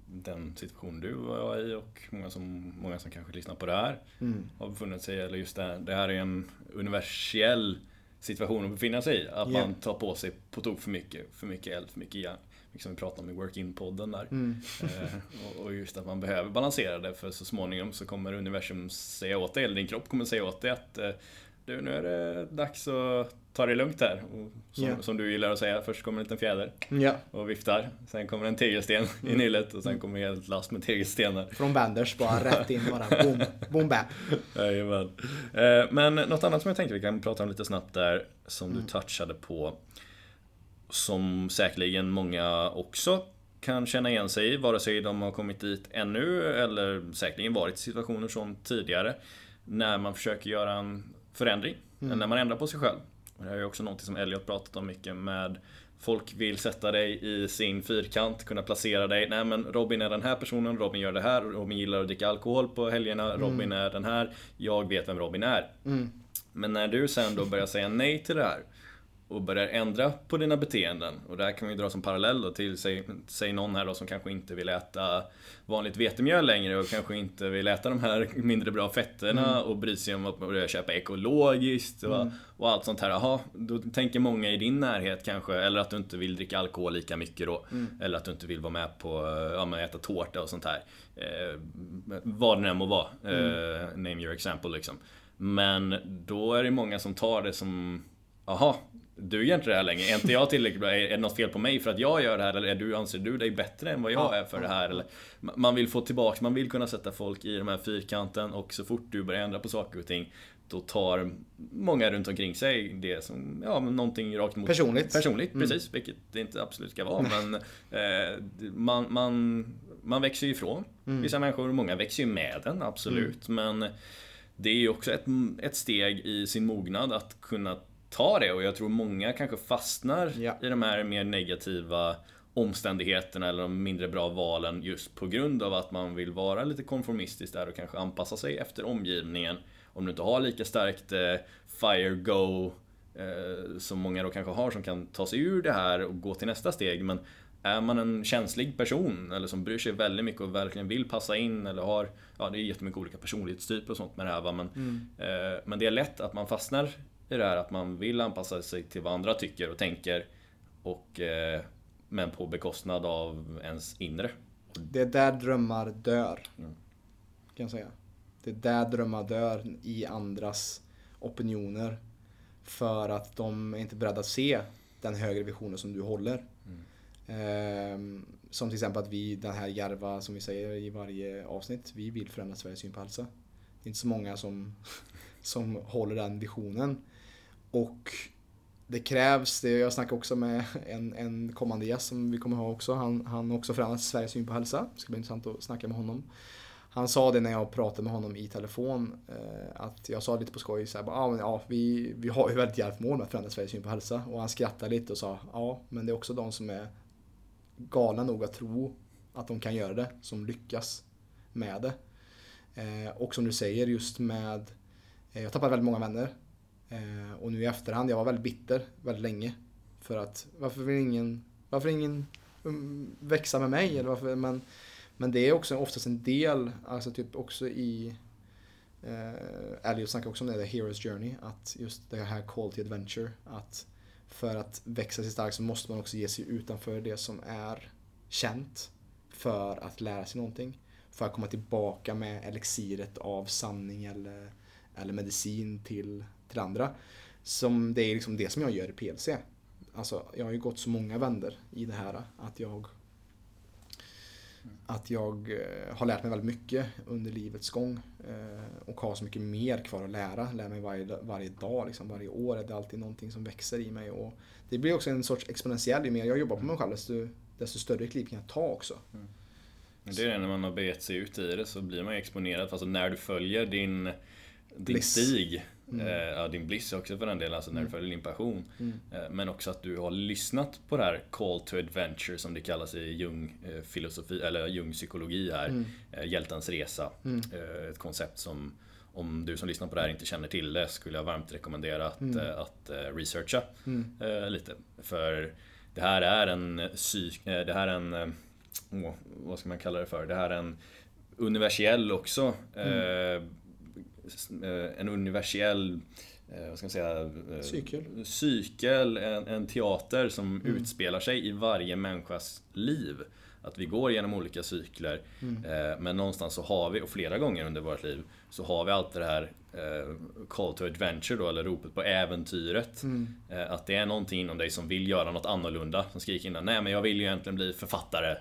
den situation du var i och många som, många som kanske lyssnar på det här mm. har befunnit sig Eller just det, det här är en universell situation att befinna sig i. Att yeah. man tar på sig på tok för mycket, för mycket eld, för mycket järn. Liksom vi pratade om i Work-In-podden där. Mm. eh, och just att man behöver balansera det för så småningom så kommer universum säga åt dig, eller din kropp kommer säga åt dig att eh, du, nu är det dags att ta det lugnt här. Och som, yeah. som, du gillar att säga, först kommer en liten fjäder yeah. och viftar. Sen kommer en tegelsten mm. i nyllet och sen mm. kommer helt last med tegelstenar. Från Banders, bara rätt in bara. Boom, boom bap. *laughs* Jajamän. Eh, men något annat som jag tänkte vi kan prata om lite snabbt där, som mm. du touchade på. Som säkerligen många också kan känna igen sig i, vare sig de har kommit dit ännu eller säkerligen varit i situationer som tidigare. När man försöker göra en förändring. Mm. När man ändrar på sig själv. Och det här är också något som Elliot pratat om mycket med Folk vill sätta dig i sin fyrkant, kunna placera dig. Nej men Robin är den här personen, Robin gör det här, Robin gillar att dricka alkohol på helgerna, mm. Robin är den här. Jag vet vem Robin är. Mm. Men när du sen då börjar säga nej till det här och börjar ändra på dina beteenden. Och där kan vi dra som parallell då till, säg, säg någon här då som kanske inte vill äta vanligt vetemjöl längre och kanske inte vill äta de här mindre bra fetterna mm. och bry sig om att börja köpa ekologiskt och, mm. och allt sånt här. Jaha, då tänker många i din närhet kanske, eller att du inte vill dricka alkohol lika mycket då. Mm. Eller att du inte vill vara med på, ja äta tårta och sånt här. Eh, vad det än må vara. Mm. Eh, name your example liksom. Men då är det många som tar det som Jaha, du gör inte det här längre. Är inte jag tillräckligt bra? Är det något fel på mig för att jag gör det här? Eller är du, anser du dig bättre än vad jag är för det här? Eller, man vill få tillbaka, man vill kunna sätta folk i de här fyrkanten och så fort du börjar ändra på saker och ting då tar många runt omkring sig det som, ja men någonting rakt mot Personligt. Personligt, mm. precis. Vilket det inte absolut ska vara. men eh, man, man, man växer ju ifrån mm. vissa människor. Många växer ju med den, absolut. Mm. Men det är ju också ett, ett steg i sin mognad att kunna ta det och jag tror många kanske fastnar ja. i de här mer negativa omständigheterna eller de mindre bra valen just på grund av att man vill vara lite konformistisk där och kanske anpassa sig efter omgivningen. Om du inte har lika starkt eh, fire go eh, som många då kanske har som kan ta sig ur det här och gå till nästa steg. Men är man en känslig person eller som bryr sig väldigt mycket och verkligen vill passa in eller har, ja det är jättemycket olika personlighetstyper och sånt med det här va? Men, mm. eh, men det är lätt att man fastnar i det här att man vill anpassa sig till vad andra tycker och tänker. Och, eh, men på bekostnad av ens inre. Det är där drömmar dör. Mm. Kan jag säga. Det är där drömmar dör i andras opinioner. För att de är inte beredda att se den högre visionen som du håller. Mm. Ehm, som till exempel att vi, den här Järva som vi säger i varje avsnitt, vi vill förändra Sveriges syn på hälsa. Det är inte så många som, *laughs* som håller den visionen. Och det krävs, det, jag snackade också med en, en kommande gäst som vi kommer ha också. Han har också förändrat Sveriges syn på hälsa. Det ska bli intressant att snacka med honom. Han sa det när jag pratade med honom i telefon. Eh, att jag sa lite på skoj så här, ah, men, ja, vi, vi har ju väldigt djärvt mål med att förändra Sveriges syn på hälsa. Och han skrattade lite och sa ja, men det är också de som är galna nog att tro att de kan göra det, som lyckas med det. Eh, och som du säger just med, eh, jag tappade väldigt många vänner Eh, och nu i efterhand, jag var väldigt bitter väldigt länge. För att varför vill ingen, varför ingen um, växa med mig? Eller varför, men, men det är också oftast en del, alltså typ också i eh, Elliot snackar också om det, The Hero's Journey. Att just det här Call to Adventure. Att för att växa sig stark så måste man också ge sig utanför det som är känt. För att lära sig någonting. För att komma tillbaka med elixiret av sanning eller, eller medicin till till andra. Som det är liksom det som jag gör i PLC. Alltså, jag har ju gått så många vänder i det här att jag att jag eh, har lärt mig väldigt mycket under livets gång eh, och har så mycket mer kvar att lära. Lär mig varje, varje dag, liksom, varje år är det alltid någonting som växer i mig. Och det blir också en sorts exponentiell, ju mer jag jobbar på mig själv desto, desto större kliv kan jag ta också. Mm. Det är det, när man har begett sig ut i det så blir man exponerad. Alltså när du följer din, din stig Mm. Eh, din bliss också för den delen, alltså när du mm. följer din passion. Mm. Eh, men också att du har lyssnat på det här Call to Adventure som det kallas i Jung eh, filosofi, eller Jung psykologi här. Mm. Hjältens resa. Mm. Ett koncept som om du som lyssnar på det här inte känner till det skulle jag varmt rekommendera att, mm. att researcha lite. För det här är en psyk, det här är en, oh, vad ska man kalla det för? Det här är en universell också Eh, en universell eh, vad ska man säga? Eh, cykel. Cykel, en, en teater som mm. utspelar sig i varje människas liv. Att vi går genom olika cykler. Mm. Men någonstans så har vi, och flera gånger under vårt liv, så har vi alltid det här call to adventure då, eller ropet på äventyret. Mm. Att det är någonting inom dig som vill göra något annorlunda. Som skriker innan, nej men jag vill ju egentligen bli författare.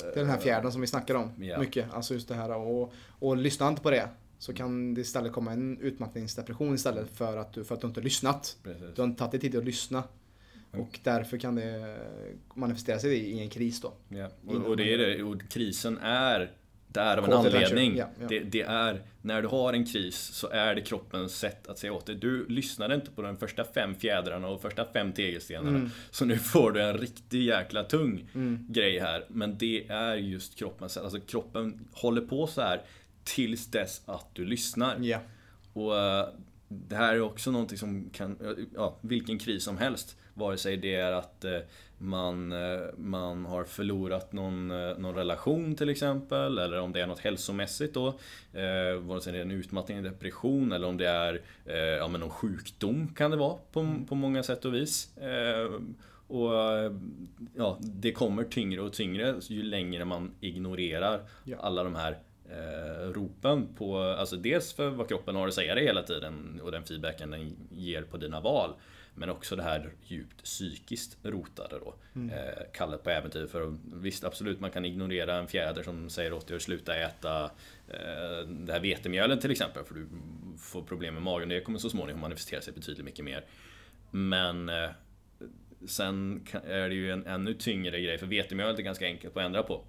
Det är den här fjärden som vi snackar om. Ja. Mycket. Alltså just det här och, och lyssna inte på det. Så kan det istället komma en utmattningsdepression istället för att du, för att du inte har lyssnat. Precis. Du har inte tagit dig tid att lyssna. Och därför kan det manifestera sig i en kris då. Ja. Och, och, det är det, och krisen är där av en anledning. Ja, ja. Det, det, är, när du har en kris så är det kroppens sätt att säga åt dig. Du lyssnade inte på de första fem fjädrarna och första fem tegelstenarna. Mm. Så nu får du en riktig jäkla tung mm. grej här. Men det är just kroppens sätt. Alltså kroppen håller på så här tills dess att du lyssnar. Yeah. Och eh, det här är också någonting som kan, ja, vilken kris som helst. Vare sig det är att eh, man, eh, man har förlorat någon, någon relation till exempel, eller om det är något hälsomässigt då. Eh, vare sig det är en utmattning, en depression, eller om det är eh, ja, men någon sjukdom kan det vara på, på många sätt och vis. Eh, och ja, det kommer tyngre och tyngre ju längre man ignorerar ja. alla de här eh, ropen på, alltså dels för vad kroppen har att säga dig hela tiden och den feedbacken den ger på dina val. Men också det här djupt psykiskt rotade då. Mm. Eh, kallet på äventyr. För visst, absolut, man kan ignorera en fjäder som säger åt dig att sluta äta eh, det här vetemjölet till exempel. För du får problem med magen. Det kommer så småningom manifestera sig betydligt mycket mer. Men eh, sen är det ju en ännu tyngre grej. För vetemjölet är ganska enkelt att ändra på.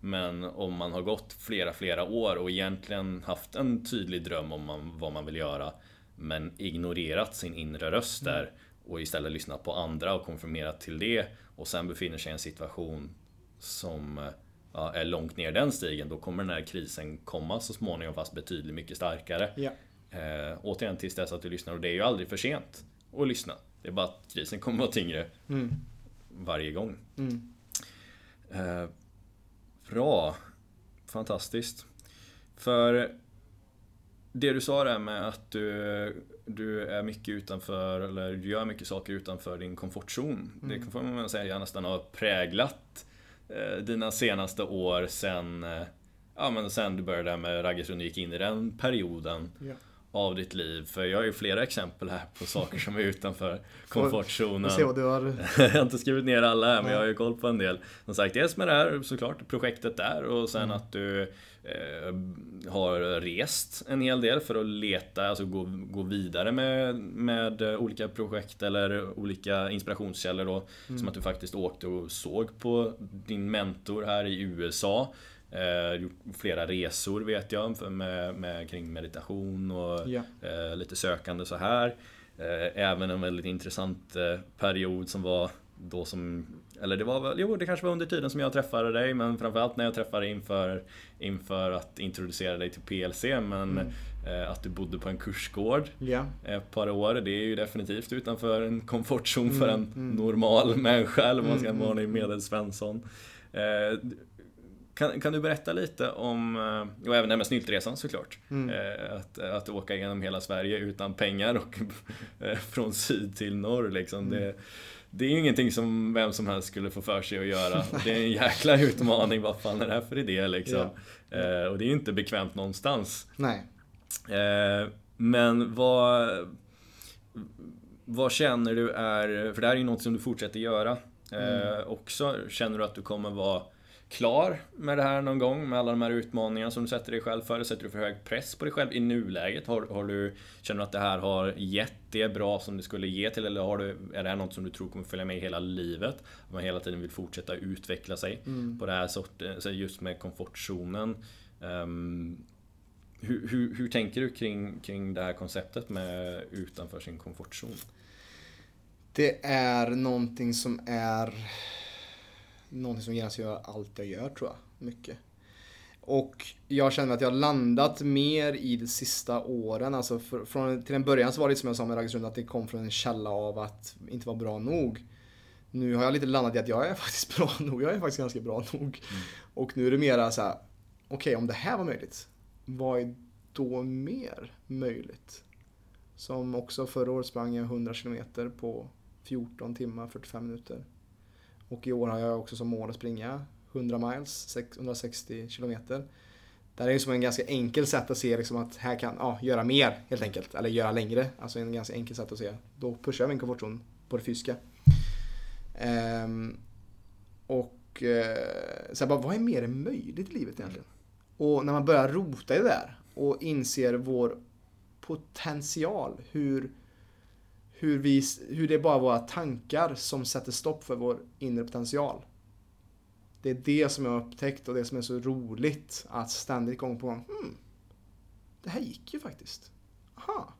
Men om man har gått flera, flera år och egentligen haft en tydlig dröm om man, vad man vill göra men ignorerat sin inre röst där mm. och istället lyssnat på andra och konfirmerat till det och sen befinner sig i en situation som ja, är långt ner den stigen, då kommer den här krisen komma så småningom fast betydligt mycket starkare. Ja. Eh, återigen tills dess att du lyssnar och det är ju aldrig för sent att lyssna. Det är bara att krisen kommer vara tyngre mm. varje gång. Mm. Eh, bra. Fantastiskt. För det du sa där med att du, du är mycket utanför, eller du gör mycket saker utanför din komfortzon. Mm. Det får man säga nästan har präglat eh, dina senaste år sen, eh, ja, men sen du började med Raggersund och gick in i den perioden. Ja av ditt liv? För jag har ju flera exempel här på saker som är utanför *laughs* komfortzonen. se vad du har... *laughs* jag har inte skrivit ner alla här men jag har ju koll på en del. Som sagt, dels med det här såklart, projektet där och sen mm. att du eh, har rest en hel del för att leta, alltså gå, gå vidare med, med olika projekt eller olika inspirationskällor då. Mm. Som att du faktiskt åkte och såg på din mentor här i USA. Eh, gjort flera resor vet jag med, med, kring meditation och ja. eh, lite sökande så här. Eh, även en väldigt intressant eh, period som var då som, eller det var väl, jo det kanske var under tiden som jag träffade dig men framförallt när jag träffade dig inför, inför att introducera dig till PLC men mm. Eh, att du bodde på en kursgård ja. ett par år, det är ju definitivt utanför en komfortzon mm, för en mm. normal människa eller vad man ska mm, vara, en medelsvensson. Eh, kan, kan du berätta lite om, eh, och även det med snyltresan såklart, mm. Eh, att, att åka genom hela Sverige utan pengar och *laughs* eh, från syd till norr liksom. Mm. Det, det är ju ingenting som vem som helst skulle få för sig att göra. *laughs* Det är en jäkla utmaning, vad fan är det här för idé liksom? Ja. och det är ju inte bekvämt någonstans. Nej. men vad, vad känner du är, för det här är ju något som du fortsätter göra mm. också. Känner du att du kommer vara klar med det här någon gång? Med alla de här utmaningarna som du sätter dig själv för? Sätter du för hög press på dig själv i nuläget? Har, har du, känner du att det här har gett det bra som det skulle ge till? Eller har du, är det här något som du tror kommer följa med hela livet? Att man hela tiden vill fortsätta utveckla sig mm. på det här sorten, just med komfortzonen. Um, hur, hur, hur, tänker du kring, kring det här konceptet med utanför sin komfortzon? Det är någonting som är någonting som genomsyrar allt jag gör tror jag. Mycket. Och jag känner att jag har landat mer i de sista åren. Alltså för, från, till en början så var det som jag sa med Raggersund att det kom från en källa av att inte vara bra nog. Nu har jag lite landat i att jag är *laughs* faktiskt bra nog. Jag är faktiskt ganska bra nog. Mm. Och nu är det mera så här. okej okay, om det här var möjligt, vad är då mer möjligt? Som också förra året sprang jag 100 km på 14 timmar 45 minuter. Och i år har jag också som mål att springa 100 miles, 160 kilometer. Det här är ju som en ganska enkel sätt att se liksom att här kan, ja, göra mer helt enkelt. Eller göra längre. Alltså en ganska enkel sätt att se. Då pushar jag min komfortzon på det fysiska. Ehm, och eh, så bara, vad är mer möjligt i livet egentligen? Och när man börjar rota i det där och inser vår potential, hur hur, vi, hur det är bara våra tankar som sätter stopp för vår inre potential. Det är det som jag har upptäckt och det som är så roligt att ständigt gång på gång, hmm, det här gick ju faktiskt. Aha.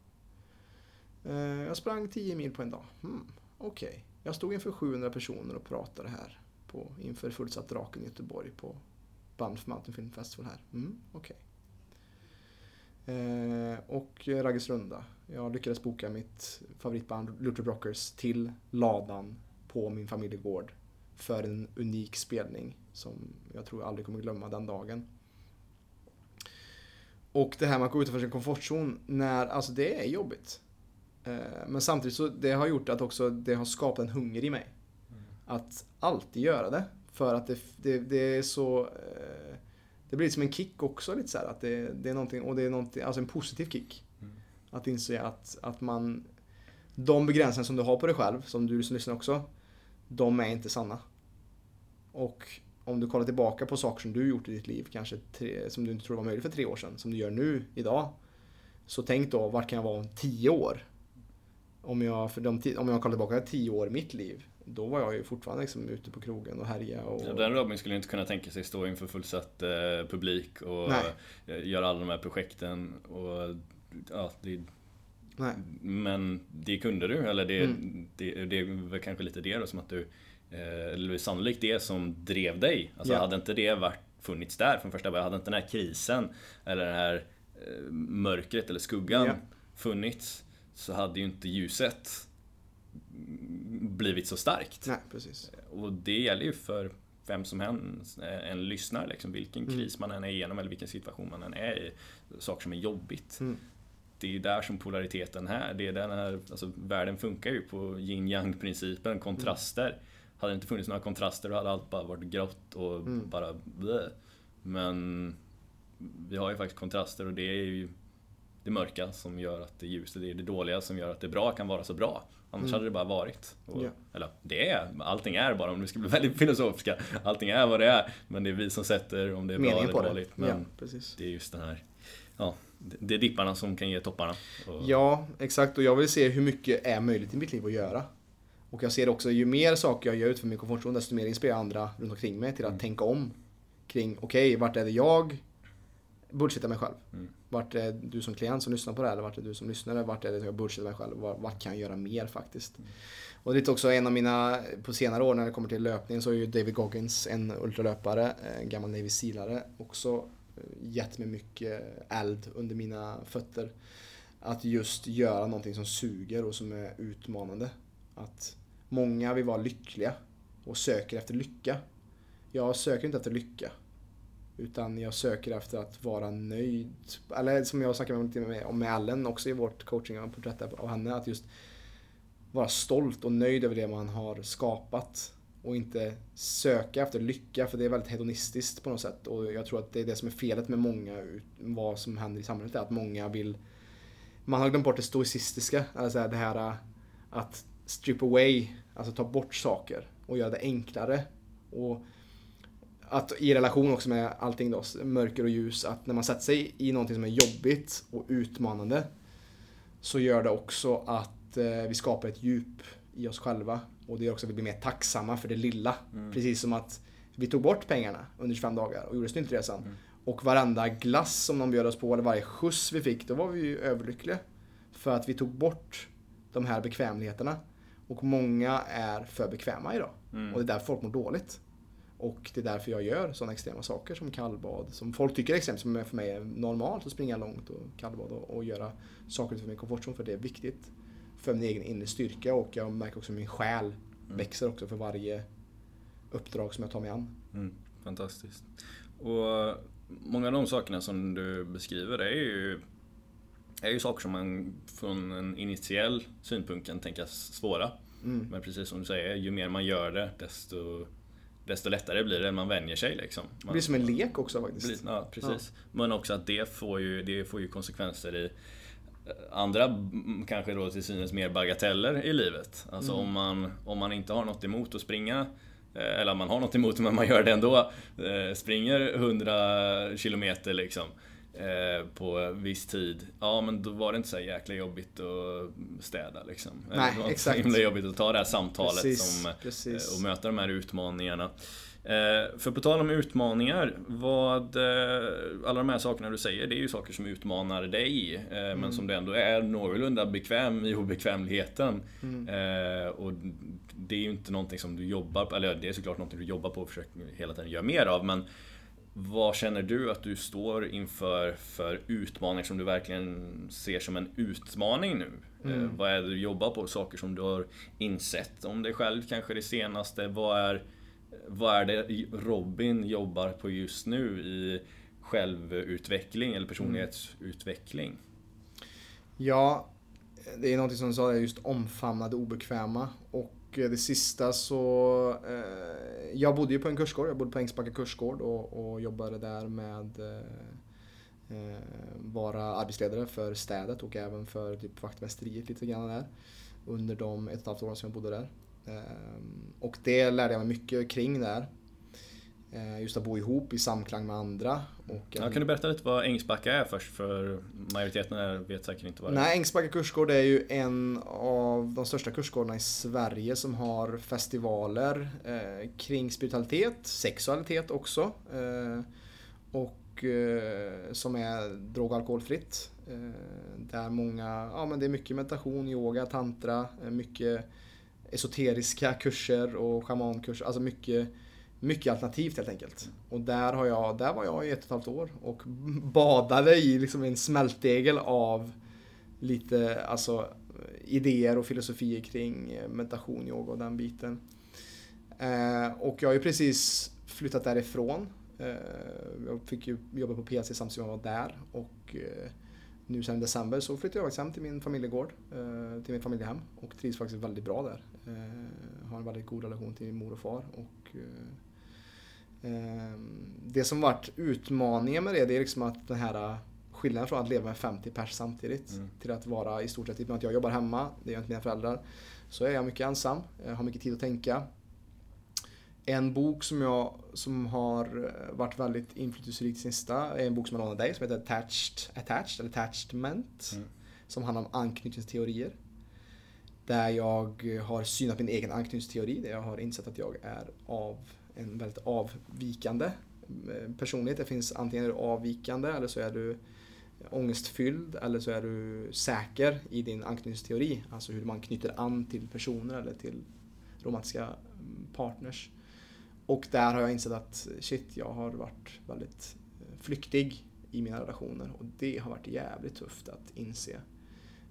Eh, jag sprang 10 mil på en dag. Hmm, Okej. Okay. Jag stod inför 700 personer och pratade här på, inför fullsatt Draken i Göteborg på Banff Mountain Film Festival här. Mm, Okej. Okay och Raggersrunda. Jag lyckades boka mitt favoritband Luther Rockers till ladan på min familjegård för en unik spelning som jag tror jag aldrig kommer glömma den dagen. Och det här med att gå utanför sin komfortzon, när, alltså det är jobbigt. Eh, men samtidigt så det har gjort att också det har skapat en hunger i mig. Mm. Att alltid göra det. För att det, det, det är så... Eh, det blir som en kick också lite så här, att det, det är någonting, och det är någonting, alltså en positiv kick. Mm. Att inse att, att man... De begränsningar som du har på dig själv, som du som lyssnar också, de är inte sanna. Och om du kollar tillbaka på saker som du gjort i ditt liv, kanske tre, som du inte trodde var möjligt för tre år sedan, som du gör nu, idag. Så tänk då, vart kan jag vara om tio år? Om jag, för de, om jag kollar tillbaka tio år i mitt liv, då var jag ju fortfarande liksom ute på krogen och härja. Och... Ja, den Robin skulle inte kunna tänka sig stå inför fullsatt eh, publik och Nej. göra alla de här projekten. Och, ja, det, Nej. Men det kunde du, eller det, mm. det, det väl kanske lite det då, som att du Eh, eller sannolikt det som drev dig. Alltså ja. hade inte det varit, funnits där från första början, hade inte den här krisen eller det här eh, mörkret eller skuggan ja. funnits så hade ju inte ljuset blivit så starkt. Nej, precis. Och det gäller ju för vem som helst eh, en lyssnar liksom, vilken mm. kris man än är igenom eller vilken situation man än är i. Saker som är jobbigt. Mm. Det är ju där som polariteten är. Det är den här, alltså, världen funkar ju på yin yang principen, kontraster. Mm. Hade det inte funnits några kontraster då hade allt bara varit grått och mm. bara bleh. Men vi har ju faktiskt kontraster och det är ju det mörka som gör att det är ljust. Det är det dåliga som gör att det bra kan vara så bra. Annars mm. hade det bara varit. Och, yeah. Eller det är, allting är bara, om du ska bli *laughs* väldigt filosofiska, allting är vad det är. Men det är vi som sätter om det är Meningen bra eller dåligt. Men ja, det är just den här, ja, det är dipparna som kan ge topparna. Och... Ja, exakt. Och jag vill se hur mycket är möjligt i mitt liv att göra. Och jag ser också, ju mer saker jag gör utanför min komfortzon, desto mer inspirerar jag andra runt omkring mig till att mm. tänka om. Kring, okej, okay, vart är det jag bullshittar mig själv? Mm. Vart är du som klient som lyssnar på det här? Eller vart är du som lyssnare? Vart är det jag bullshittar mig själv? Vart, vart kan jag göra mer faktiskt? Mm. Och det är också en av mina, på senare år när det kommer till löpning så är ju David Goggins en ultralöpare, en gammal Navy Sealare, också eh, gett mig mycket eld under mina fötter. Att just göra någonting som suger och som är utmanande. Att många vill vara lyckliga och söker efter lycka. Jag söker inte efter lycka. Utan jag söker efter att vara nöjd. Eller som jag snackade lite med, med Ellen också i vårt coachingporträtt av henne. Att just vara stolt och nöjd över det man har skapat. Och inte söka efter lycka för det är väldigt hedonistiskt på något sätt. Och jag tror att det är det som är felet med många, vad som händer i samhället. Är att många vill... Man har glömt bort det stoicistiska. Alltså det här att strip away, alltså ta bort saker och göra det enklare. Och att i relation också med allting då, mörker och ljus, att när man sätter sig i någonting som är jobbigt och utmanande så gör det också att eh, vi skapar ett djup i oss själva och det gör också att vi blir mer tacksamma för det lilla. Mm. Precis som att vi tog bort pengarna under 25 dagar och gjorde snyltresan. Mm. Och varenda glass som de bjöd oss på, eller varje skjuts vi fick, då var vi ju överlyckliga. För att vi tog bort de här bekvämligheterna. Och många är för bekväma idag. Mm. Och det är därför folk mår dåligt. Och det är därför jag gör sådana extrema saker som kallbad. Som folk tycker extremt, som för mig är normalt att springa långt och kallbad och, och göra saker utanför min komfortzon. För det är viktigt för min egen inre styrka och jag märker också att min själ mm. växer också för varje uppdrag som jag tar mig an. Mm, fantastiskt. Och många av de sakerna som du beskriver är ju är ju saker som man från en initiell synpunkt kan tänkas svåra. Mm. Men precis som du säger, ju mer man gör det desto, desto lättare blir det. Man vänjer sig liksom. Man, det blir som en lek också faktiskt. Blir, ja, precis. Ja. Men också att det får ju, det får ju konsekvenser i eh, andra, kanske då till synes mer bagateller i livet. Alltså mm. om, man, om man inte har något emot att springa eh, eller man har något emot men man gör det ändå. Eh, springer 100 kilometer liksom på viss tid. Ja men då var det inte så jäkla jobbigt att städa liksom. Nej, det var exakt. så himla jobbigt att ta det här samtalet precis, som, precis. och möta de här utmaningarna. Eh, för på tal om utmaningar, vad, eh, alla de här sakerna du säger, det är ju saker som utmanar dig. Mm. Men som du ändå är någorlunda bekväm i obekvämligheten. Mm. Och det är ju inte någonting som du jobbar på, eller det är såklart någonting du jobbar på och försöker hela tiden göra mer av. Men vad känner du att du står inför för utmaningar som du verkligen ser som en utmaning nu? Mm. Eh, vad är det du jobbar på? Saker som du har insett om dig själv kanske det senaste? Vad är, vad är det Robin jobbar på just nu i självutveckling eller personlighetsutveckling? Ja, det är något som du sa, just omfamna det obekväma. Och Eh, det sista så... Eh, jag bodde ju på en kursgård, jag bodde på Ängsbacka kursgård och, och jobbade där med eh, eh, vara arbetsledare för städet och även för typ vaktmästeriet lite grann där. Under de ett och ett halvt åren som jag bodde där. Eh, och det lärde jag mig mycket kring där. Eh, just att bo ihop i samklang med andra. Ja, kan du berätta lite vad Ängsbacka är först? För majoriteten vet säkert inte vad det är. Nej, Ängsbacka kursgård är ju en av de största kursgårdarna i Sverige som har festivaler eh, kring spiritualitet, sexualitet också. Eh, och eh, som är drog och alkoholfritt. Eh, där många, ja men det är mycket meditation, yoga, tantra, eh, mycket esoteriska kurser och shamankurser. Alltså mycket mycket alternativt helt enkelt. Och där, har jag, där var jag i ett och ett halvt år och badade i liksom en smältdegel av lite alltså, idéer och filosofier kring eh, meditation, yoga och den biten. Eh, och jag har ju precis flyttat därifrån. Eh, jag fick ju jobba på PLC samtidigt som jag var där. Och eh, nu sen i december så flyttade jag faktiskt hem till min familjegård, eh, till mitt familjehem. Och trivs faktiskt väldigt bra där. Eh, har en väldigt god relation till min mor och far. Och, eh, det som varit utmaningen med det, det är liksom att den här skillnaden från att leva med 50 pers samtidigt mm. till att vara i stort sett, i och med att jag jobbar hemma, det gör inte mina föräldrar, så är jag mycket ensam, jag har mycket tid att tänka. En bok som, jag, som har varit väldigt inflytelserik sista är en bok som jag lånade dig som heter Attached, Attached eller Attachment. Mm. Som handlar om anknytningsteorier. Där jag har synat min egen anknytningsteori, där jag har insett att jag är av en väldigt avvikande eh, personlighet. Det finns antingen är du avvikande eller så är du ångestfylld eller så är du säker i din anknytningsteori. Alltså hur man knyter an till personer eller till romantiska mm, partners. Och där har jag insett att shit, jag har varit väldigt eh, flyktig i mina relationer och det har varit jävligt tufft att inse.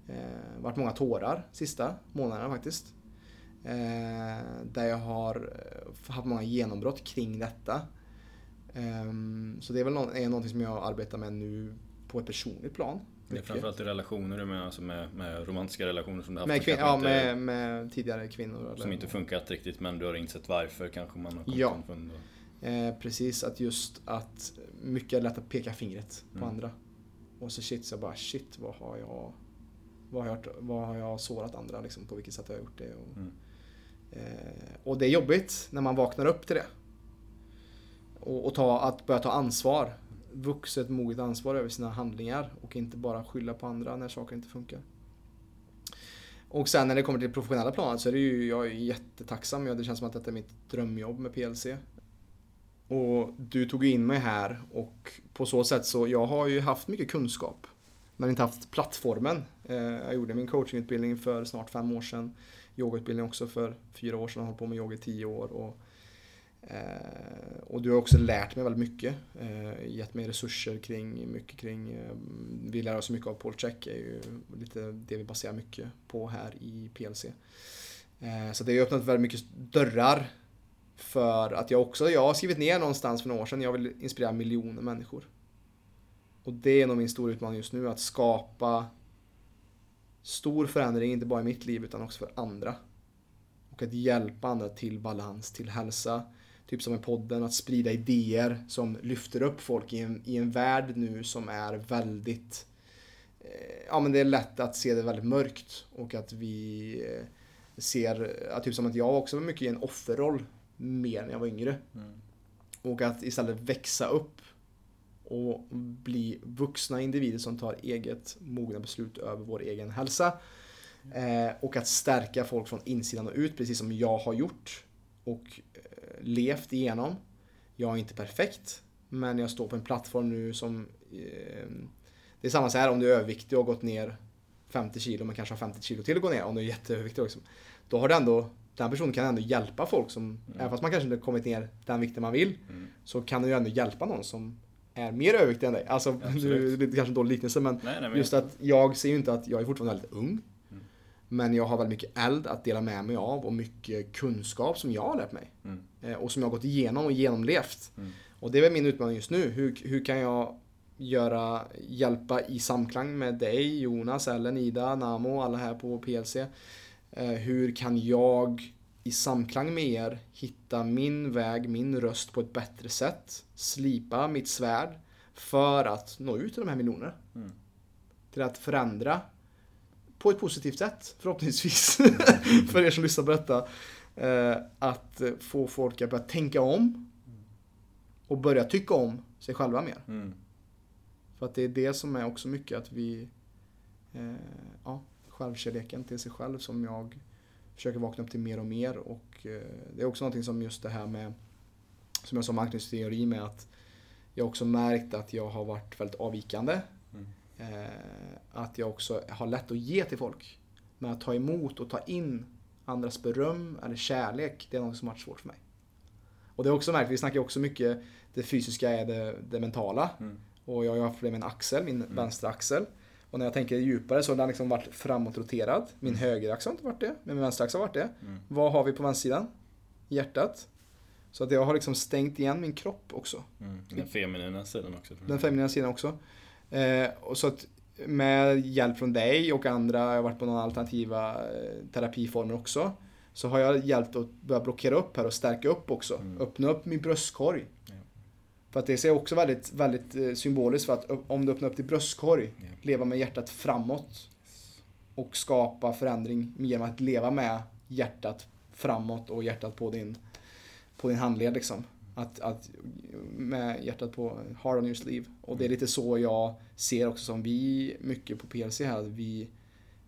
Eh, varit många tårar sista månaderna faktiskt. Eh, där jag har eh, haft många genombrott kring detta. Ehm, så det är väl något, är någonting som jag arbetar med nu på ett personligt plan. Det är framförallt i relationer menar, alltså med, med romantiska relationer som du haft? Med, kvin- ja, med, med, tidigare kvinnor. Som eller, inte funkat riktigt men du har insett varför kanske man har kommit Ja, eh, precis. Att just att mycket är lätt att peka fingret på mm. andra. Och så shit, så bara shit, vad har jag vad har jag, vad har jag sårat andra liksom, på vilket sätt har jag gjort det? Och, mm. Eh, och det är jobbigt när man vaknar upp till det. Och, och ta, att börja ta ansvar. Vuxet, moget ansvar över sina handlingar och inte bara skylla på andra när saker inte funkar. Och sen när det kommer till det professionella planet så är det ju, jag är jättetacksam. Det känns som att detta är mitt drömjobb med PLC. Och du tog in mig här och på så sätt så, jag har ju haft mycket kunskap. Men inte haft plattformen. Eh, jag gjorde min coachingutbildning för snart fem år sedan yogautbildning också för fyra år sedan, har hållit på med yoga i tio år. Och, eh, och du har också lärt mig väldigt mycket. Eh, gett mig resurser kring, mycket kring, vi lär oss mycket av Paul Check, är ju lite det vi baserar mycket på här i PLC. Så det har öppnat väldigt mycket dörrar för att jag också, jag har skrivit ner någonstans för några år sedan, jag vill inspirera miljoner människor. Och det är nog min stora utmaning just nu, att skapa stor förändring, inte bara i mitt liv utan också för andra. Och att hjälpa andra till balans, till hälsa. Typ som i podden, att sprida idéer som lyfter upp folk i en, i en värld nu som är väldigt... Eh, ja men det är lätt att se det väldigt mörkt och att vi eh, ser, ja, typ som att jag också var mycket i en offerroll mer när jag var yngre. Mm. Och att istället växa upp och bli vuxna individer som tar eget mogna beslut över vår egen hälsa. Eh, och att stärka folk från insidan och ut, precis som jag har gjort och eh, levt igenom. Jag är inte perfekt, men jag står på en plattform nu som... Eh, det är samma så här om du är överviktig och har gått ner 50 kilo, men kanske har 50 kilo till att gå ner, om du är jätteöverviktig. Liksom. Då har du ändå den personen kan ändå hjälpa folk som, mm. även fast man kanske inte kommit ner den vikten man vill, mm. så kan du ju ändå hjälpa någon som är mer överviktig än dig. Alltså, *laughs* det är kanske en dålig liknelse men, nej, nej, men just att jag ser ju inte att jag är fortfarande väldigt ung. Mm. Men jag har väldigt mycket eld att dela med mig av och mycket kunskap som jag har lärt mig. Mm. Eh, och som jag har gått igenom och genomlevt. Mm. Och det är väl min utmaning just nu. Hur, hur kan jag göra, hjälpa i samklang med dig, Jonas, Ellen, Ida, Namo, alla här på PLC. Eh, hur kan jag i samklang med er hitta min väg, min röst på ett bättre sätt. Slipa mitt svärd för att nå ut till de här miljonerna. Mm. Till att förändra på ett positivt sätt, förhoppningsvis. *laughs* för er som lyssnar på detta. Eh, att få folk att börja tänka om. Och börja tycka om sig själva mer. Mm. För att det är det som är också mycket att vi, eh, ja, självkärleken till sig själv som jag försöker vakna upp till mer och mer. Och eh, det är också någonting som just det här med, som jag sa om anknytningsteori med att jag också märkt att jag har varit väldigt avvikande. Mm. Eh, att jag också har lätt att ge till folk. Men att ta emot och ta in andras beröm eller kärlek, det är något som har varit svårt för mig. Och det är också märkt, vi snackar också mycket det fysiska är det, det mentala. Mm. Och jag har haft problem med en axel, min mm. vänstra axel. Och när jag tänker djupare så har den liksom varit framåtroterad. Min mm. högeraxel har inte varit det, men min vänsteraxel har varit det. Mm. Vad har vi på vänstersidan? Hjärtat. Så att jag har liksom stängt igen min kropp också. Mm. Den feminina sidan också. Den feminina sidan också. Eh, och så att med hjälp från dig och andra, jag har varit på några alternativa eh, terapiformer också. Så har jag hjälpt att börja blockera upp här och stärka upp också. Mm. Öppna upp min bröstkorg. För att det ser också väldigt, väldigt eh, symboliskt för att om du öppnar upp din bröstkorg, ja. leva med hjärtat framåt och skapa förändring genom att leva med hjärtat framåt och hjärtat på din, på din handled liksom. Att, att, med hjärtat på hard on your sleeve. Och det är lite så jag ser också som vi mycket på PLC här, att vi,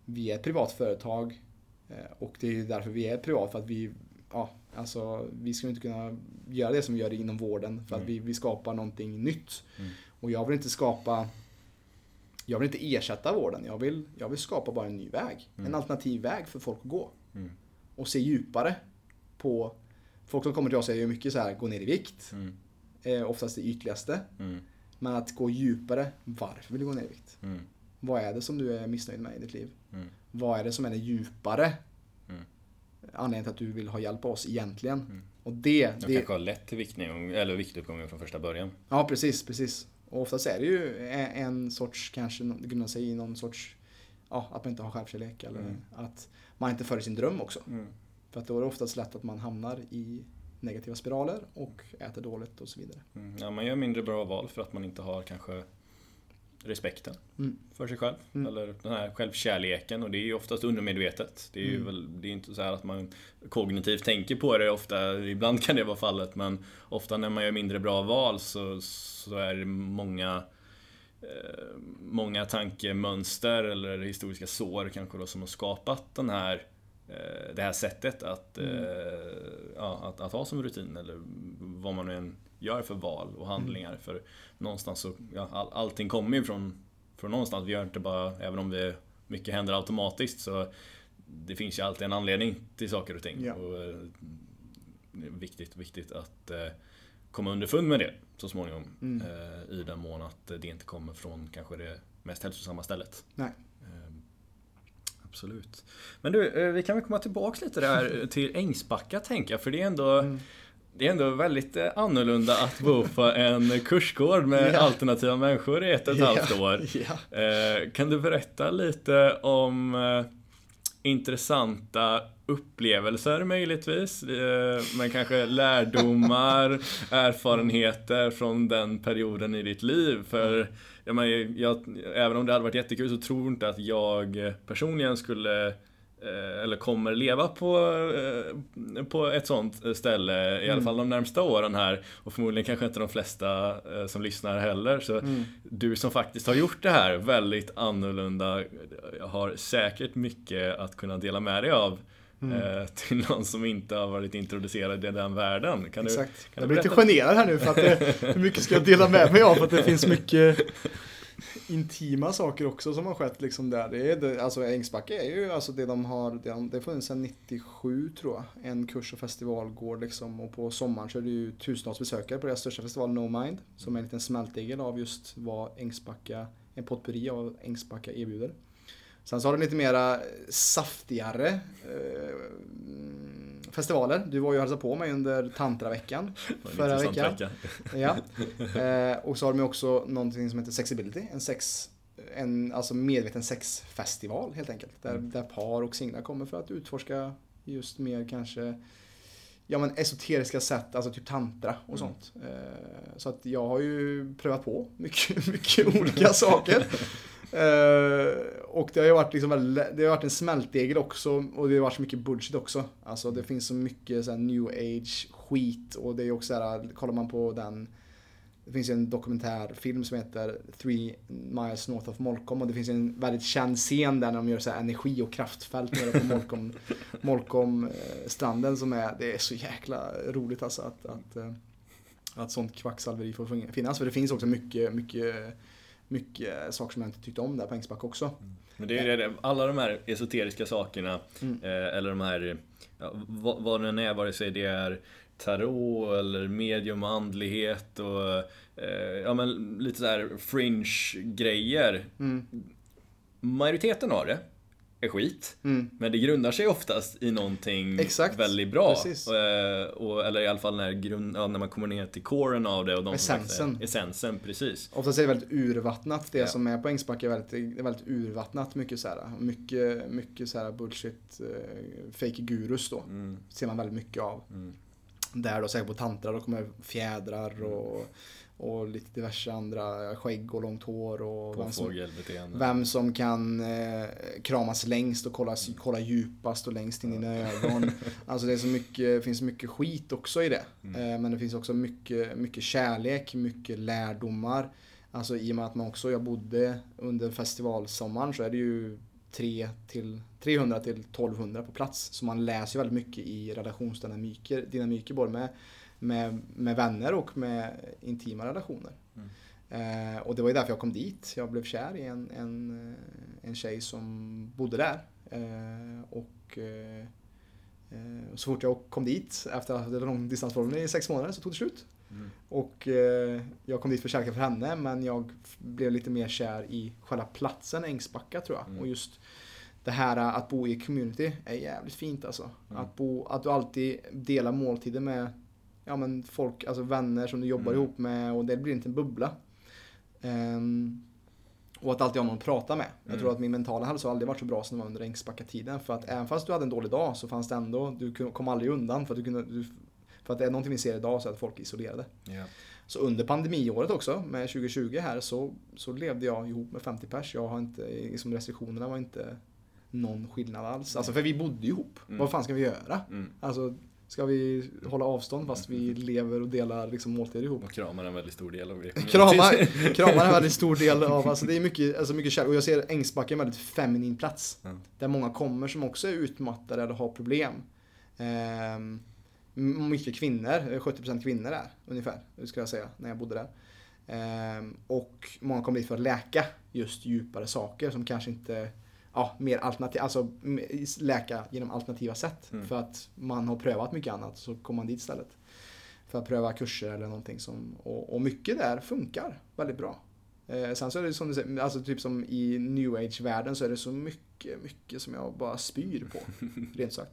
vi är ett privat företag eh, och det är därför vi är privat, för att vi ja, Alltså, vi skulle inte kunna göra det som vi gör inom vården för att mm. vi, vi skapar någonting nytt. Mm. Och jag vill inte skapa jag vill inte ersätta vården, jag vill, jag vill skapa bara en ny väg. Mm. En alternativ väg för folk att gå. Mm. Och se djupare på Folk som kommer till oss säger mycket så här, gå ner i vikt. Mm. Eh, oftast det ytligaste. Mm. Men att gå djupare, varför vill du gå ner i vikt? Vad är det som du är missnöjd med i ditt liv? Vad är det som är det djupare anledningen till att du vill ha hjälp av oss egentligen. Mm. Och det... Det... kanske har lätt till viktning, eller viktuppgången från första början. Ja, precis, precis. Och oftast är det ju en sorts, kanske grundar sig i någon sorts, ja, att man inte har självkärlek eller mm. att man inte följer sin dröm också. Mm. För att då är det oftast lätt att man hamnar i negativa spiraler och äter dåligt och så vidare. Mm. Ja, man gör mindre bra val för att man inte har kanske respekten mm. för sig själv. Mm. Eller den här självkärleken och det är ju oftast undermedvetet. Det är ju mm. väl, det är inte så att man kognitivt tänker på det ofta, ibland kan det vara fallet men ofta när man gör mindre bra val så, så är det många eh, Många tankemönster eller historiska sår kanske då som har skapat den här eh, det här sättet att, mm. eh, ja, att, att ha som rutin eller vad man nu än gör för val och handlingar. Mm. För någonstans så, ja, all, allting kommer ju från, från någonstans. Vi gör inte bara, även om det mycket händer automatiskt, så det finns ju alltid en anledning till saker och ting. Ja. Och, eh, det är viktigt, viktigt att eh, komma underfund med det så småningom. Mm. Eh, I den mån att det inte kommer från kanske det mest hälsosamma stället. Nej. Eh, absolut. Men du, eh, vi kan väl komma tillbaks lite där till Ängsbacka tänker jag, för det är ändå mm det är ändå väldigt eh, annorlunda att bo på en kursgård med ja. alternativa människor i ett och ett halvt år. Ja. Eh, kan du berätta lite om eh, intressanta upplevelser möjligtvis, men kanske lärdomar, erfarenheter från den perioden i ditt liv. För jag menar, jag, även om det hade varit jättekul så tror inte att jag personligen skulle eller kommer leva på, eh, på ett sånt ställe, i alla mm. fall de närmsta åren här. Och förmodligen kanske inte de flesta eh, som lyssnar heller. Så mm. du som faktiskt har gjort det här väldigt annorlunda, har säkert mycket att kunna dela med dig av. Mm. Till någon som inte har varit introducerad i den världen. Kan Exakt. Du, kan jag blir lite generad här nu för att det, hur mycket ska jag dela med mig av? För att det finns mycket *laughs* intima saker också som har skett liksom där. Det är, det, alltså Ängsbacka är ju alltså det de har, det, det har funnits sedan 97 tror jag. En kurs och festivalgård liksom och på sommaren så är det ju tusentals besökare på deras största festival No Mind. Som är en liten smältdegel av just vad Ängsbacka, en potpurri av Ängsbacka erbjuder. Sen så har de lite mera saftigare eh, festivaler. Du var ju och hälsade på mig under tantraveckan *laughs* förra veckan. Vecka. Ja. *laughs* Eh, och så har de också någonting som heter Sexibility. En sex en alltså medveten sexfestival helt enkelt. Där, mm. där par och singlar kommer för att utforska just mer kanske ja, men esoteriska sätt, alltså typ tantra och mm. sånt. Eh, så att jag har ju prövat på mycket, *laughs* mycket olika saker. Uh, och det har ju varit, liksom väldigt, det har varit en smältdegel också och det har varit så mycket bullshit också. Alltså det finns så mycket så new age skit och det är också så här, kollar man på den det finns en dokumentärfilm som heter Three Miles North of Molkom och det finns en väldigt känd scen där när de gör så energi och kraftfält nere på Molkom, *laughs* Molkom eh, stranden som är, det är så jäkla roligt alltså att, att, eh, att sånt kvacksalveri får finnas. För det finns också mycket, mycket mycket saker som jag inte tyckte om där på Ängsbacka också. Mm. Men det är det, alla de här esoteriska sakerna, mm. eh, eller de här, ja, vad, vad den är, vare sig det är tarot eller medium och andlighet och eh, ja, men lite såhär fringe-grejer. Mm. Majoriteten av det är skit. Mm. Men det grundar sig oftast i någonting Exakt. väldigt bra. Och, eh, och, eller i alla fall när, grund, ja, när man kommer ner till coren av det. Och de essensen. Är, essensen, precis. Oftast är det väldigt urvattnat. Det ja. som är på Ängsbacka är väldigt, är väldigt urvattnat. Mycket, så här, mycket, mycket så här bullshit, uh, fake gurus då. Mm. Ser man väldigt mycket av. Mm. Där då, säkert på tantra, då kommer fjädrar mm. och och lite diverse andra skägg och långt hår och vem som, vem som, kan eh, kramas längst och kolla, kolla djupast och längst in i dina ögon. *laughs* Alltså det är så mycket, finns mycket skit också i det. Mm. Eh, men det finns också mycket, mycket kärlek, mycket lärdomar. Alltså i och med att man också, jag bodde under festivalsommaren så är det ju 3 till 300 till 1200 på plats. Så man läser väldigt mycket i relationsdynamiker, dynamiker både med med, med vänner och med intima relationer. Mm. Eh, och det var ju därför jag kom dit. Jag blev kär i en, en, en tjej som bodde där. Eh, och eh, eh så fort jag kom dit, efter att ha haft lång distansförhållande i sex månader, så tog det slut. Mm. Och eh, jag kom dit för kärleken för henne, men jag blev lite mer kär i själva platsen Ängsbacka tror jag. Mm. Och just det här att bo i community är jävligt fint alltså. Mm. Att, bo, att du alltid delar måltider med ja, men folk, alltså vänner som du jobbar mm. ihop med och det blir inte en bubbla. Um, och att alltid ha någon att prata med. Jag mm. tror att min mentala hälsa har aldrig varit så bra som den var under Ängsbacka-tiden. För att även fast du hade en dålig dag så fanns det ändå, du kom aldrig undan. För att, du kunde, du, för att det är någonting vi ser idag så att folk är isolerade. Yeah. Så under pandemiåret också, med 2020 här, så, så levde jag ihop med 50 pers. Jag har inte, liksom restriktionerna var inte någon skillnad alls. Alltså för vi bodde ihop. Mm. Vad fan ska vi göra? Mm. Alltså ska vi hålla avstånd fast vi lever och delar liksom måltider ihop. Och kramar en väldigt stor del av *laughs* det. Kramar, *laughs* kramar en väldigt stor del av, alltså det är mycket, alltså mycket kärlek. Och jag ser Ängsbacka en väldigt feminin plats. Mm. Där många kommer som också är utmattade eller har problem. Ehm, mycket kvinnor, 70% kvinnor där ungefär, skulle jag säga, när jag bodde där. Ehm, och många kommer dit för att läka just djupare saker som kanske inte ja, mer alternativ, alltså läka genom alternativa sätt. Mm. För att man har prövat mycket annat så kommer man dit istället. För att pröva kurser eller någonting som, och, och mycket där funkar väldigt bra. Eh, sen så är det som du säger, alltså typ som i new age-världen så är det så mycket, mycket som jag bara spyr på. *laughs* rent sagt.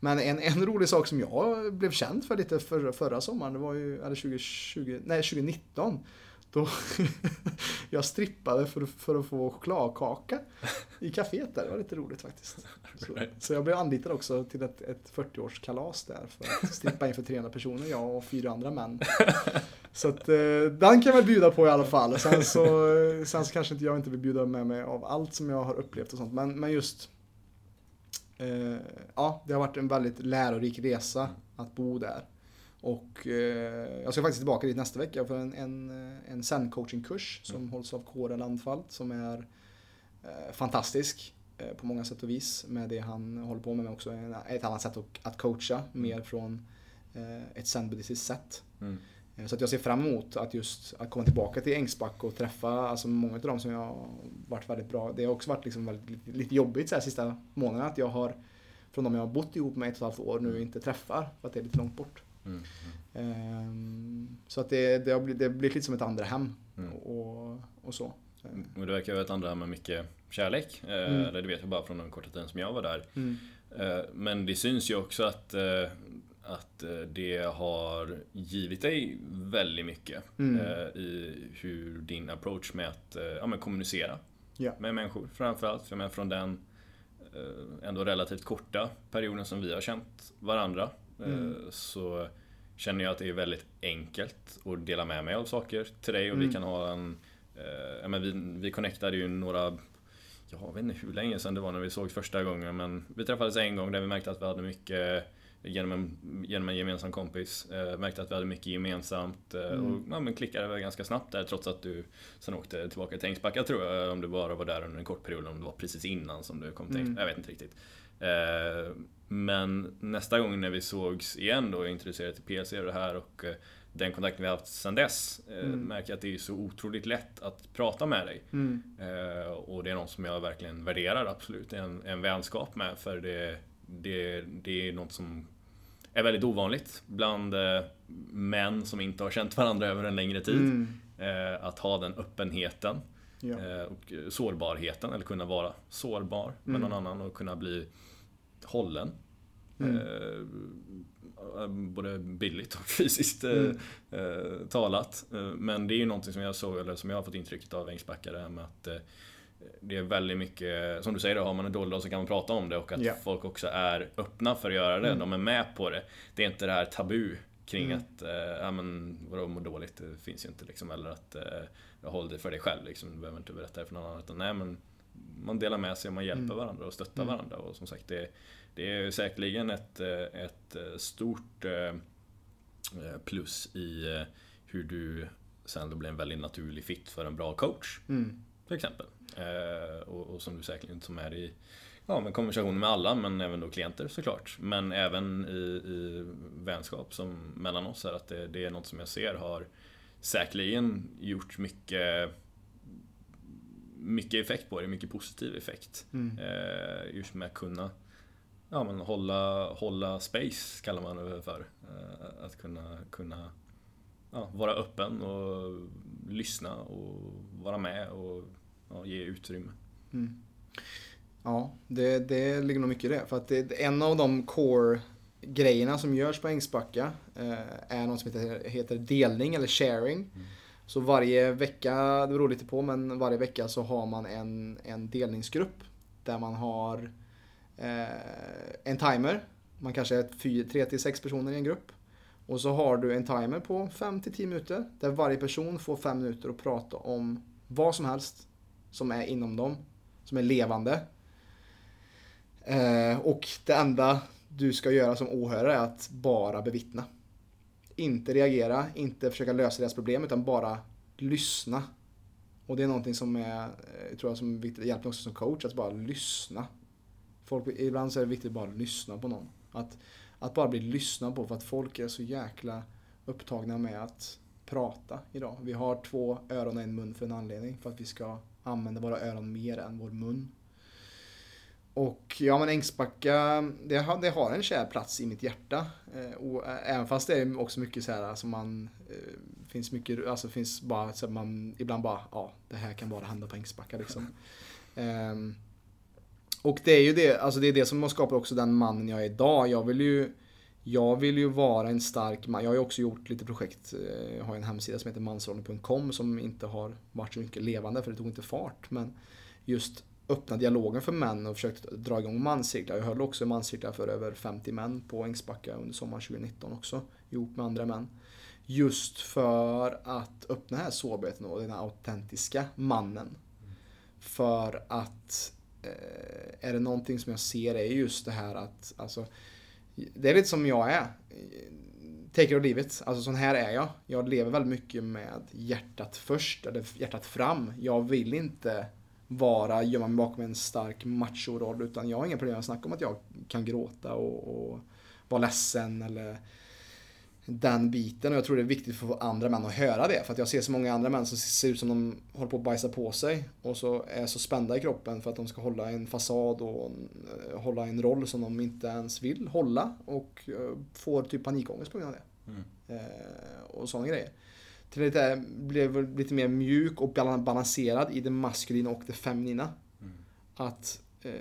Men en, en rolig sak som jag blev känd för lite för, förra sommaren, det var ju, eller 2020, nej 2019. Då *laughs* jag strippade för, för att få chokladkaka i kaféet där. Det var lite roligt faktiskt. Så, så jag blev anlitad också till ett, ett 40-årskalas där för att strippa inför 300 personer, jag och fyra andra män. Så att, eh, den kan jag väl bjuda på i alla fall. Sen så, sen så kanske inte jag inte vill bjuda med mig av allt som jag har upplevt och sånt. Men, men just eh, Ja, det har varit en väldigt lärorik resa att bo där. Och eh, jag ska faktiskt tillbaka dit nästa vecka för en, en, en Zen-coaching-kurs som mm. hålls av Kåre Landfalt som är eh, fantastisk eh, på många sätt och vis med det han håller på med. också ett annat sätt att, att coacha, mm. mer från eh, ett zen-buddhistiskt sätt. Mm. Eh, Så att jag ser fram emot att just att komma tillbaka till Ängsback och träffa alltså många av dem som jag varit väldigt bra. Det har också varit liksom väldigt, lite, lite jobbigt så här sista månaderna att jag har från de jag har bott ihop med ett och ett halvt år nu inte träffar för att det är lite långt bort. Mm. Så att det, det har blivit, det har blivit lite som ett andra hem Mm. och, och så. Mm. Och det verkar vara ett andra med mycket kärlek. Eh, Mm. Eller det vet jag bara från den korta tiden som jag var där. Eh, Men det syns ju också att, eh, att det har givit dig väldigt mycket Mm. i hur din approach med att ja, men kommunicera Ja. med människor framförallt. För jag menar från den ändå relativt korta perioden som vi har känt varandra Mm. så känner jag att det är väldigt enkelt att dela med mig av saker till dig och vi Mm. kan ha en eh, men vi, vi connectade ju några jag vet inte hur länge sedan det var när vi såg första gången men vi träffades en gång där vi märkte att vi hade mycket genom en, genom en gemensam kompis. Eh, märkte att vi hade mycket gemensamt eh, Mm. och ja, men klickade väl ganska snabbt där trots att du sen åkte tillbaka till Ängsbacka tror jag. Om du bara var där under en kort period om det var precis innan som du kom till Mm. Jag vet inte riktigt. Eh, men nästa gång när vi sågs igen då, introducerade till PLC och det här och eh, den kontakten vi har haft sedan dess eh, Mm. märker jag att det är så otroligt lätt att prata med dig. Mm. Eh, och det är något som jag verkligen värderar absolut, en, en vänskap med. För det, det, det är något som är väldigt ovanligt bland män som inte har känt varandra över en längre tid. Mm. Att ha den öppenheten Ja. och sårbarheten, eller kunna vara sårbar med Mm. någon annan och kunna bli hållen. Mm. Eh, både bildligt och *laughs* fysiskt eh, Mm. eh, talat. Men det är ju någonting som jag såg, eller som jag har fått intrycket av Ängsbacka, det här med att det är väldigt mycket, som du säger, då, har man en dålig dag så kan man prata om det och att Ja. folk också är öppna för att göra det. Mm. De är med på det. Det är inte det här tabu kring Mm. att, eh, ja men vadå må dåligt, det finns ju inte liksom. Eller att, eh, håll det för dig själv liksom. Du behöver inte berätta det för någon annan. Utan, nej men man delar med sig och man hjälper Mm. varandra och stöttar Mm. varandra. Och som sagt, det, det är säkerligen ett, eh, ett eh, stort eh, plus i hur du sen då blir en väldigt naturlig fit för en bra coach. Mm. Till exempel. Och, och som du säkerligen med dig i ja, men konversationer med alla, men även då klienter såklart. Men även i, i vänskap som mellan oss här, att det, det är något som jag ser har säkerligen gjort mycket mycket effekt på det, mycket positiv effekt. Mm. Eh, just med att kunna ja, men hålla, hålla space, kallar man det för. Eh, att kunna, kunna ja, vara öppen och lyssna och vara med och ja, ge utrymme. Mm. Ja, det, det ligger nog mycket i det. För att det, en av de core grejerna som görs på Ängsbacka eh, är något som heter, heter delning eller sharing. Så varje vecka, det beror lite på, men varje vecka så har man en, en delningsgrupp där man har eh, en timer. Man kanske är 3 till 6 personer i en grupp. Och så har du en timer på 5 till 10 minuter där varje person får 5 minuter att prata om vad som helst som är inom dem, som är levande. Eh, och det enda du ska göra som åhörare är att bara bevittna. Inte reagera, inte försöka lösa deras problem utan bara lyssna. Och det är någonting som är, eh, tror jag, som är viktigt, hjälper mig också som coach, att bara lyssna. Folk, ibland så är det viktigt att bara lyssna på någon. Att, att bara bli lyssnad på för att folk är så jäkla upptagna med att prata idag. Vi har två öron och en mun för en anledning. För att vi ska använda våra öron mer än vår mun. Och ja men Ängsbacka, det har, det har en kär plats i mitt hjärta. Eh, och även fast det är också mycket så här som man eh, finns mycket, alltså finns bara så man ibland bara, ja det här kan bara hända på Ängsbacka liksom. *laughs* Ehm, och det är ju det, alltså det är det som har skapat också den mannen jag är idag. Jag vill ju jag vill ju vara en stark man. Jag har ju också gjort lite projekt. eh, Jag har en hemsida som heter mansrollen.com som inte har varit så mycket levande för det tog inte fart. Men just öppna dialogen för män och försökt dra igång manscirklar. Jag höll också manscirklar för över 50 män på Ängsbacka under sommaren 2019 också. Ihop med andra män. Just för att öppna här sårbarheten och den här autentiska mannen. För att eh, är det någonting som jag ser är just det här att alltså, det är lite som jag är. Take it or leave it. Alltså sån här är jag. Jag lever väldigt mycket med hjärtat först, eller hjärtat fram. Jag vill inte vara, gömma mig bakom en stark macho-roll utan jag har inga problem att snacka om att jag kan gråta och, och vara ledsen eller den biten och jag tror det är viktigt för andra män att höra det. För att jag ser så många andra män som ser ut som de håller på att bajsa på sig och så är så spända i kroppen för att de ska hålla en fasad och eh, hålla en roll som de inte ens vill hålla och eh, får typ panikångest på grund av det. Mm. Eh, och sådana grejer. Till lite, blev lite mer mjuk och balanserad i det maskulina och det feminina. Mm. Att, eh,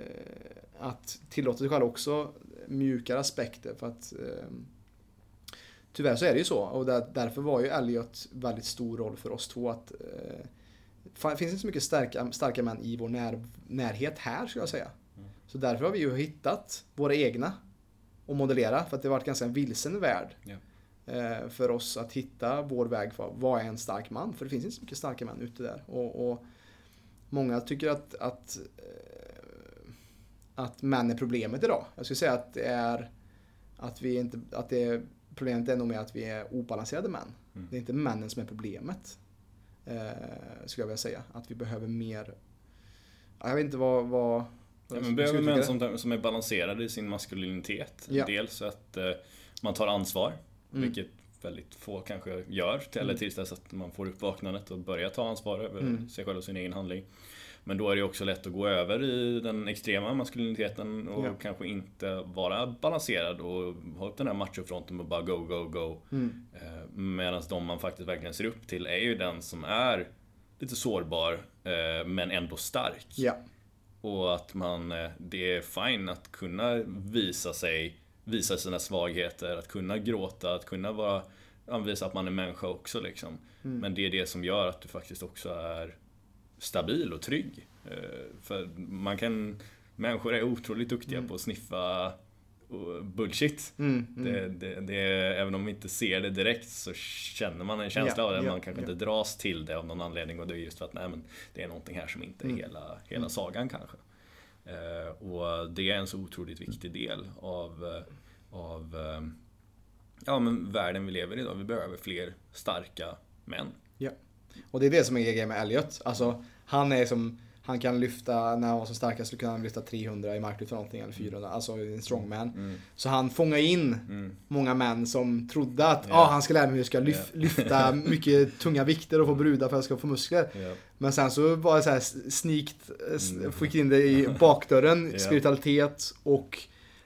att tillåta sig själv också mjukare aspekter för att eh, Tyvärr så är det ju så och där, därför var ju Elliot väldigt stor roll för oss två att eh, det finns inte så mycket starka, starka män i vår när, närhet här skulle jag säga. Mm. Så därför har vi ju hittat våra egna och modellera för att det varit ganska en vilsen värld. Ja. Eh, för oss att hitta vår väg för vad är en stark man? För det finns inte så mycket starka män ute där. Och, och Många tycker att, att, eh, att män är problemet idag. Jag skulle säga att det är att vi inte, att det är, problemet är nog mer att vi är obalanserade män. Mm. Det är inte männen som är problemet. Eh, skulle jag vilja säga. Att vi behöver mer, ja, jag vet inte vad, vad Ja, men behöver män som, som är balanserade i sin maskulinitet. Ja. Dels att eh, man tar ansvar, Mm. vilket väldigt få kanske gör. Eller Mm. tills dess att man får upp vaknandet och börjar ta ansvar över Mm. sig själv och sin egen handling. Men då är det också lätt att gå över i den extrema maskuliniteten och Ja. kanske inte vara balanserad och ha upp den här machofronten och bara go, go, go. Mm. Medan de man faktiskt verkligen ser upp till är ju den som är lite sårbar eh, men ändå stark. Ja. Och att man, eh, det är fine att kunna visa sig, visa sina svagheter, att kunna gråta, att kunna vara, visa att man är människa också liksom. Mm. Men det är det som gör att du faktiskt också är stabil och trygg. Eh, För man kan, människor är otroligt duktiga Mm. på att sniffa bullshit. Mm. Mm. Det, det, det, även om vi inte ser det direkt så känner man en känsla Ja, av det. ja, Man kanske ja. inte dras till det av någon anledning och det är just för att nej, men det är någonting här som inte är Mm. hela, hela Mm. sagan kanske. Eh, och det är en så otroligt viktig del av, eh, av eh, ja, men världen vi lever i idag. Vi behöver fler starka män. Och det är det som är grejen med Elliot. Alltså, han är som, han kan lyfta, när han var som starkast så kunde han lyfta 300 i marklyft eller någonting, eller 400, alltså en strongman. Mm. Så han fångar in Mm. många män som trodde att Ja. ah, han ska lära mig hur jag ska lyf- Ja. lyfta *laughs* mycket tunga vikter och få brudar för att jag ska få muskler. Ja. Men sen så var det så här snikt, eh, s- Mm. fick in det i bakdörren, *laughs* Ja. spiritualitet och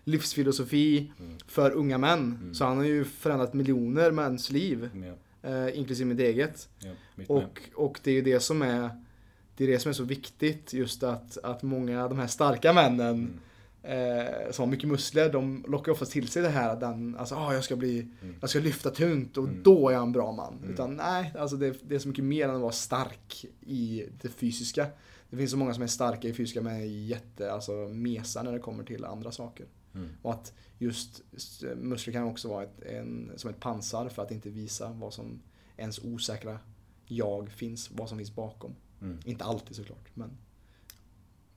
livsfilosofi Mm. för unga män. Mm. Så han har ju förändrat miljoner mäns liv, eh, inklusive mitt eget. Med. Och, och det är ju det som är det är det som är så viktigt, just att, att många av de här starka männen Mm. eh, som har mycket muskler, de lockar oftast till sig det här att den, alltså, ah, jag ska bli, Mm. jag ska lyfta tungt och Mm. då är jag en bra man. Mm. Utan nej, alltså det, det är så mycket mer än att vara stark i det fysiska. Det finns så många som är starka i fysiska men är jätte, alltså mesar när det kommer till andra saker. Mm. Och att just muskler kan också vara ett, en, som ett pansar för att inte visa vad som ens osäkra jag finns, vad som finns bakom. Mm. Inte alltid såklart, men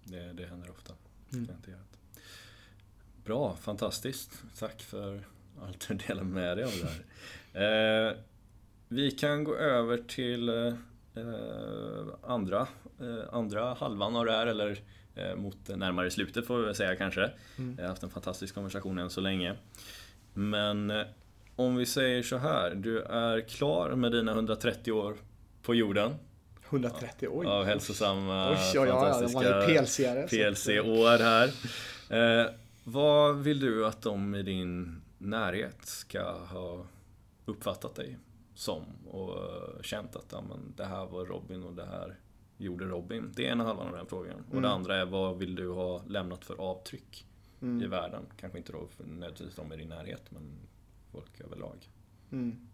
Det, det händer ofta. Mm. Bra, fantastiskt. Tack för allt du delar med dig av det här. Eh, vi kan gå över till eh, eh, andra, eh, andra halvan av det här, eller eh, mot närmare slutet får vi väl säga kanske. Mm. Jag har haft en fantastisk konversation än så länge. Men eh, om vi säger så här, du är klar med dina 130 år på jorden 130, oj. av hälsosamma, Oj, oj, oj, fantastiska PLC-are. så att- PLC-år här. Eh, vad vill du att de i din närhet ska ha uppfattat dig som och eh, känt att ja, men, det här var Robin och det här gjorde Robin? Det är ena halvan av den frågan. Och Mm. det andra är vad vill du ha lämnat för avtryck i Mm. världen? Kanske inte då nödvändigtvis de i din närhet men folk överlag. Mm.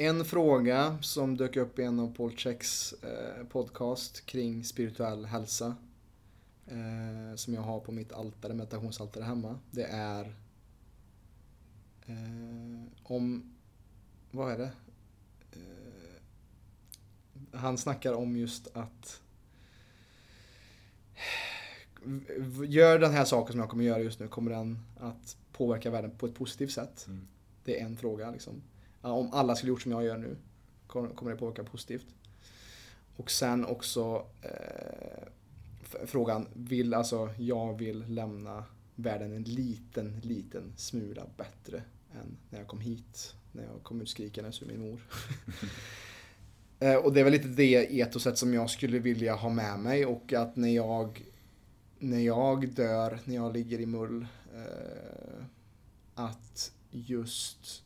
En fråga som dök upp i en av Paul Checks eh, podcast kring spirituell hälsa. Eh, som jag har på mitt altare, meditationsaltare hemma. Det är eh, om, vad är det? Eh, han snackar om just att gör den här saken som jag kommer göra just nu, kommer den att påverka världen på ett positivt sätt? Mm. Det är en fråga. Liksom. Om alla skulle gjort som jag gör nu, kommer det påverka positivt? Och sen också eh, frågan, vill alltså jag vill lämna världen en liten, liten smula bättre än när jag kom hit. När jag kom ut skrikandes ur min mor. *laughs* Eh, och det är väl lite det etoset som jag skulle vilja ha med mig och att när jag när jag dör, när jag ligger i mull eh, att just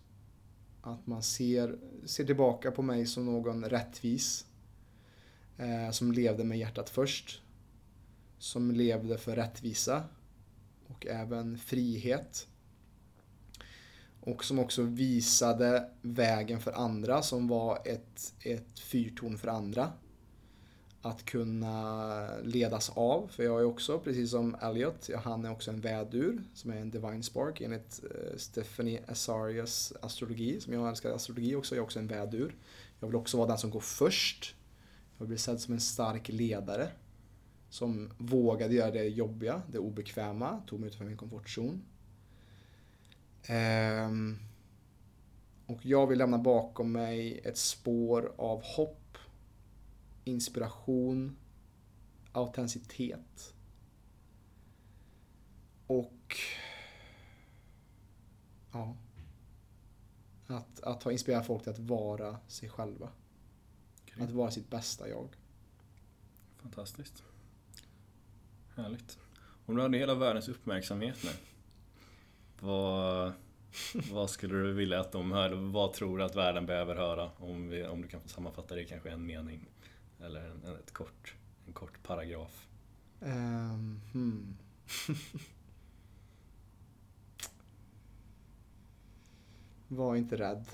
att man ser, ser tillbaka på mig som någon rättvis eh, som levde med hjärtat först som levde för rättvisa och även frihet och som också visade vägen för andra som var ett, ett fyrtorn för andra. Att kunna ledas av, för jag är också, precis som Elliot, han är också en vädur som är en Divine Spark enligt eh, Stephanie Asarias astrologi, som jag älskar astrologi också, jag är också en vädur. Jag vill också vara den som går först. Jag vill bli sedd som en stark ledare. Som vågade göra det jobbiga, det obekväma, tog mig utanför min komfortzon Um, och jag vill lämna bakom mig ett spår av hopp, inspiration, autenticitet. Och ja, att, att ha inspirerat folk till att vara sig själva. Okay. Att vara sitt bästa jag. Fantastiskt. Härligt. Om du hade hela världens uppmärksamhet nu vad, vad skulle du vilja att de hörde? Vad tror du att världen behöver höra? Om, vi, om du kan sammanfatta det i kanske en mening. Eller en, ett kort, en kort paragraf. Um, hmm. *laughs* Var inte rädd.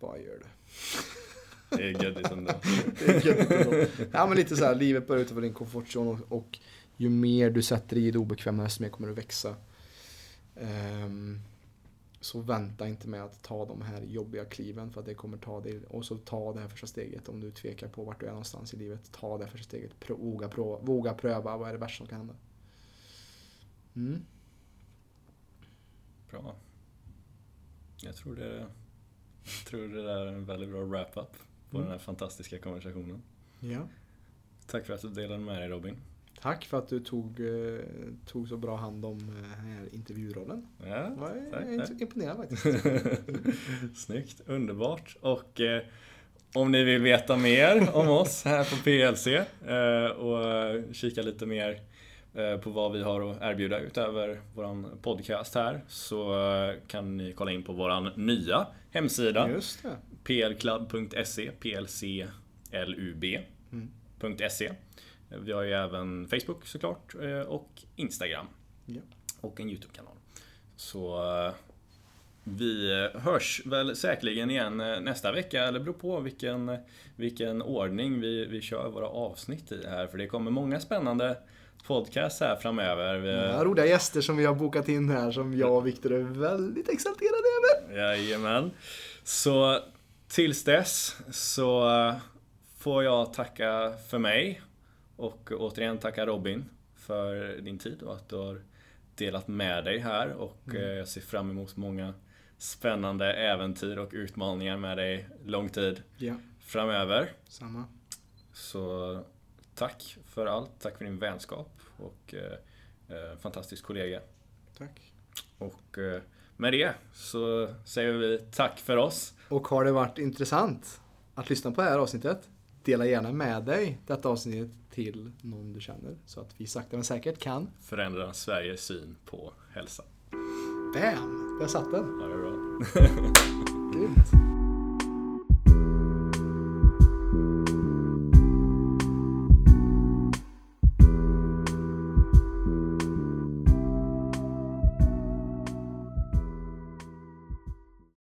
Bara gör det. *laughs* Det är göttigt ändå. *laughs* det är göttigt ändå. Ja men lite så här, livet börjar utanför din komfortzon och, och ju mer du sätter dig i det obekväma desto mer kommer du växa. Um, så vänta inte med att ta de här jobbiga kliven för att det kommer ta dig. Och så ta det här första steget om du tvekar på vart du är någonstans i livet. Ta det här första steget. Våga, prova, våga pröva. Vad är det värsta som kan hända? Mm. Bra. Jag tror det, jag tror det där är en väldigt bra wrap-up på mm. den här fantastiska konversationen. Ja. Tack för att du delade med dig Robin. Tack för att du tog, eh, tog så bra hand om eh, här intervjurollen. Ja, jag är tack, imponerad faktiskt. *laughs* Snyggt, underbart. Och eh, om ni vill veta mer om oss här på PLC eh, och kika lite mer eh, på vad vi har att erbjuda utöver vår podcast här så eh, kan ni kolla in på vår nya hemsida. Just det. plclub.se plclub.se mm. Vi har ju även Facebook såklart eh, och Instagram. Ja. Och en YouTube-kanal. Så eh, vi hörs väl säkerligen igen eh, nästa vecka, eller beror på vilken, vilken ordning vi, vi kör våra avsnitt i här. För det kommer många spännande podcasts här framöver. Vi... Ja, roliga gäster som vi har bokat in här som jag och Viktor är väldigt exalterade över. Jajamän. Så tills dess så får jag tacka för mig och återigen tacka Robin för din tid och att du har delat med dig här och mm. Eh, jag ser fram emot många spännande äventyr och utmaningar med dig lång tid ja. framöver. Samma. Så tack för allt, tack för din vänskap och eh, eh, fantastisk kollega. Tack. Och eh, med det så säger vi tack för oss. Och har det varit intressant att lyssna på det här avsnittet, dela gärna med dig detta avsnittet till någon du känner så att vi sakta men säkert kan förändra Sveriges syn på hälsa. Bam! Där satt den. Ja, det är bra. Grymt.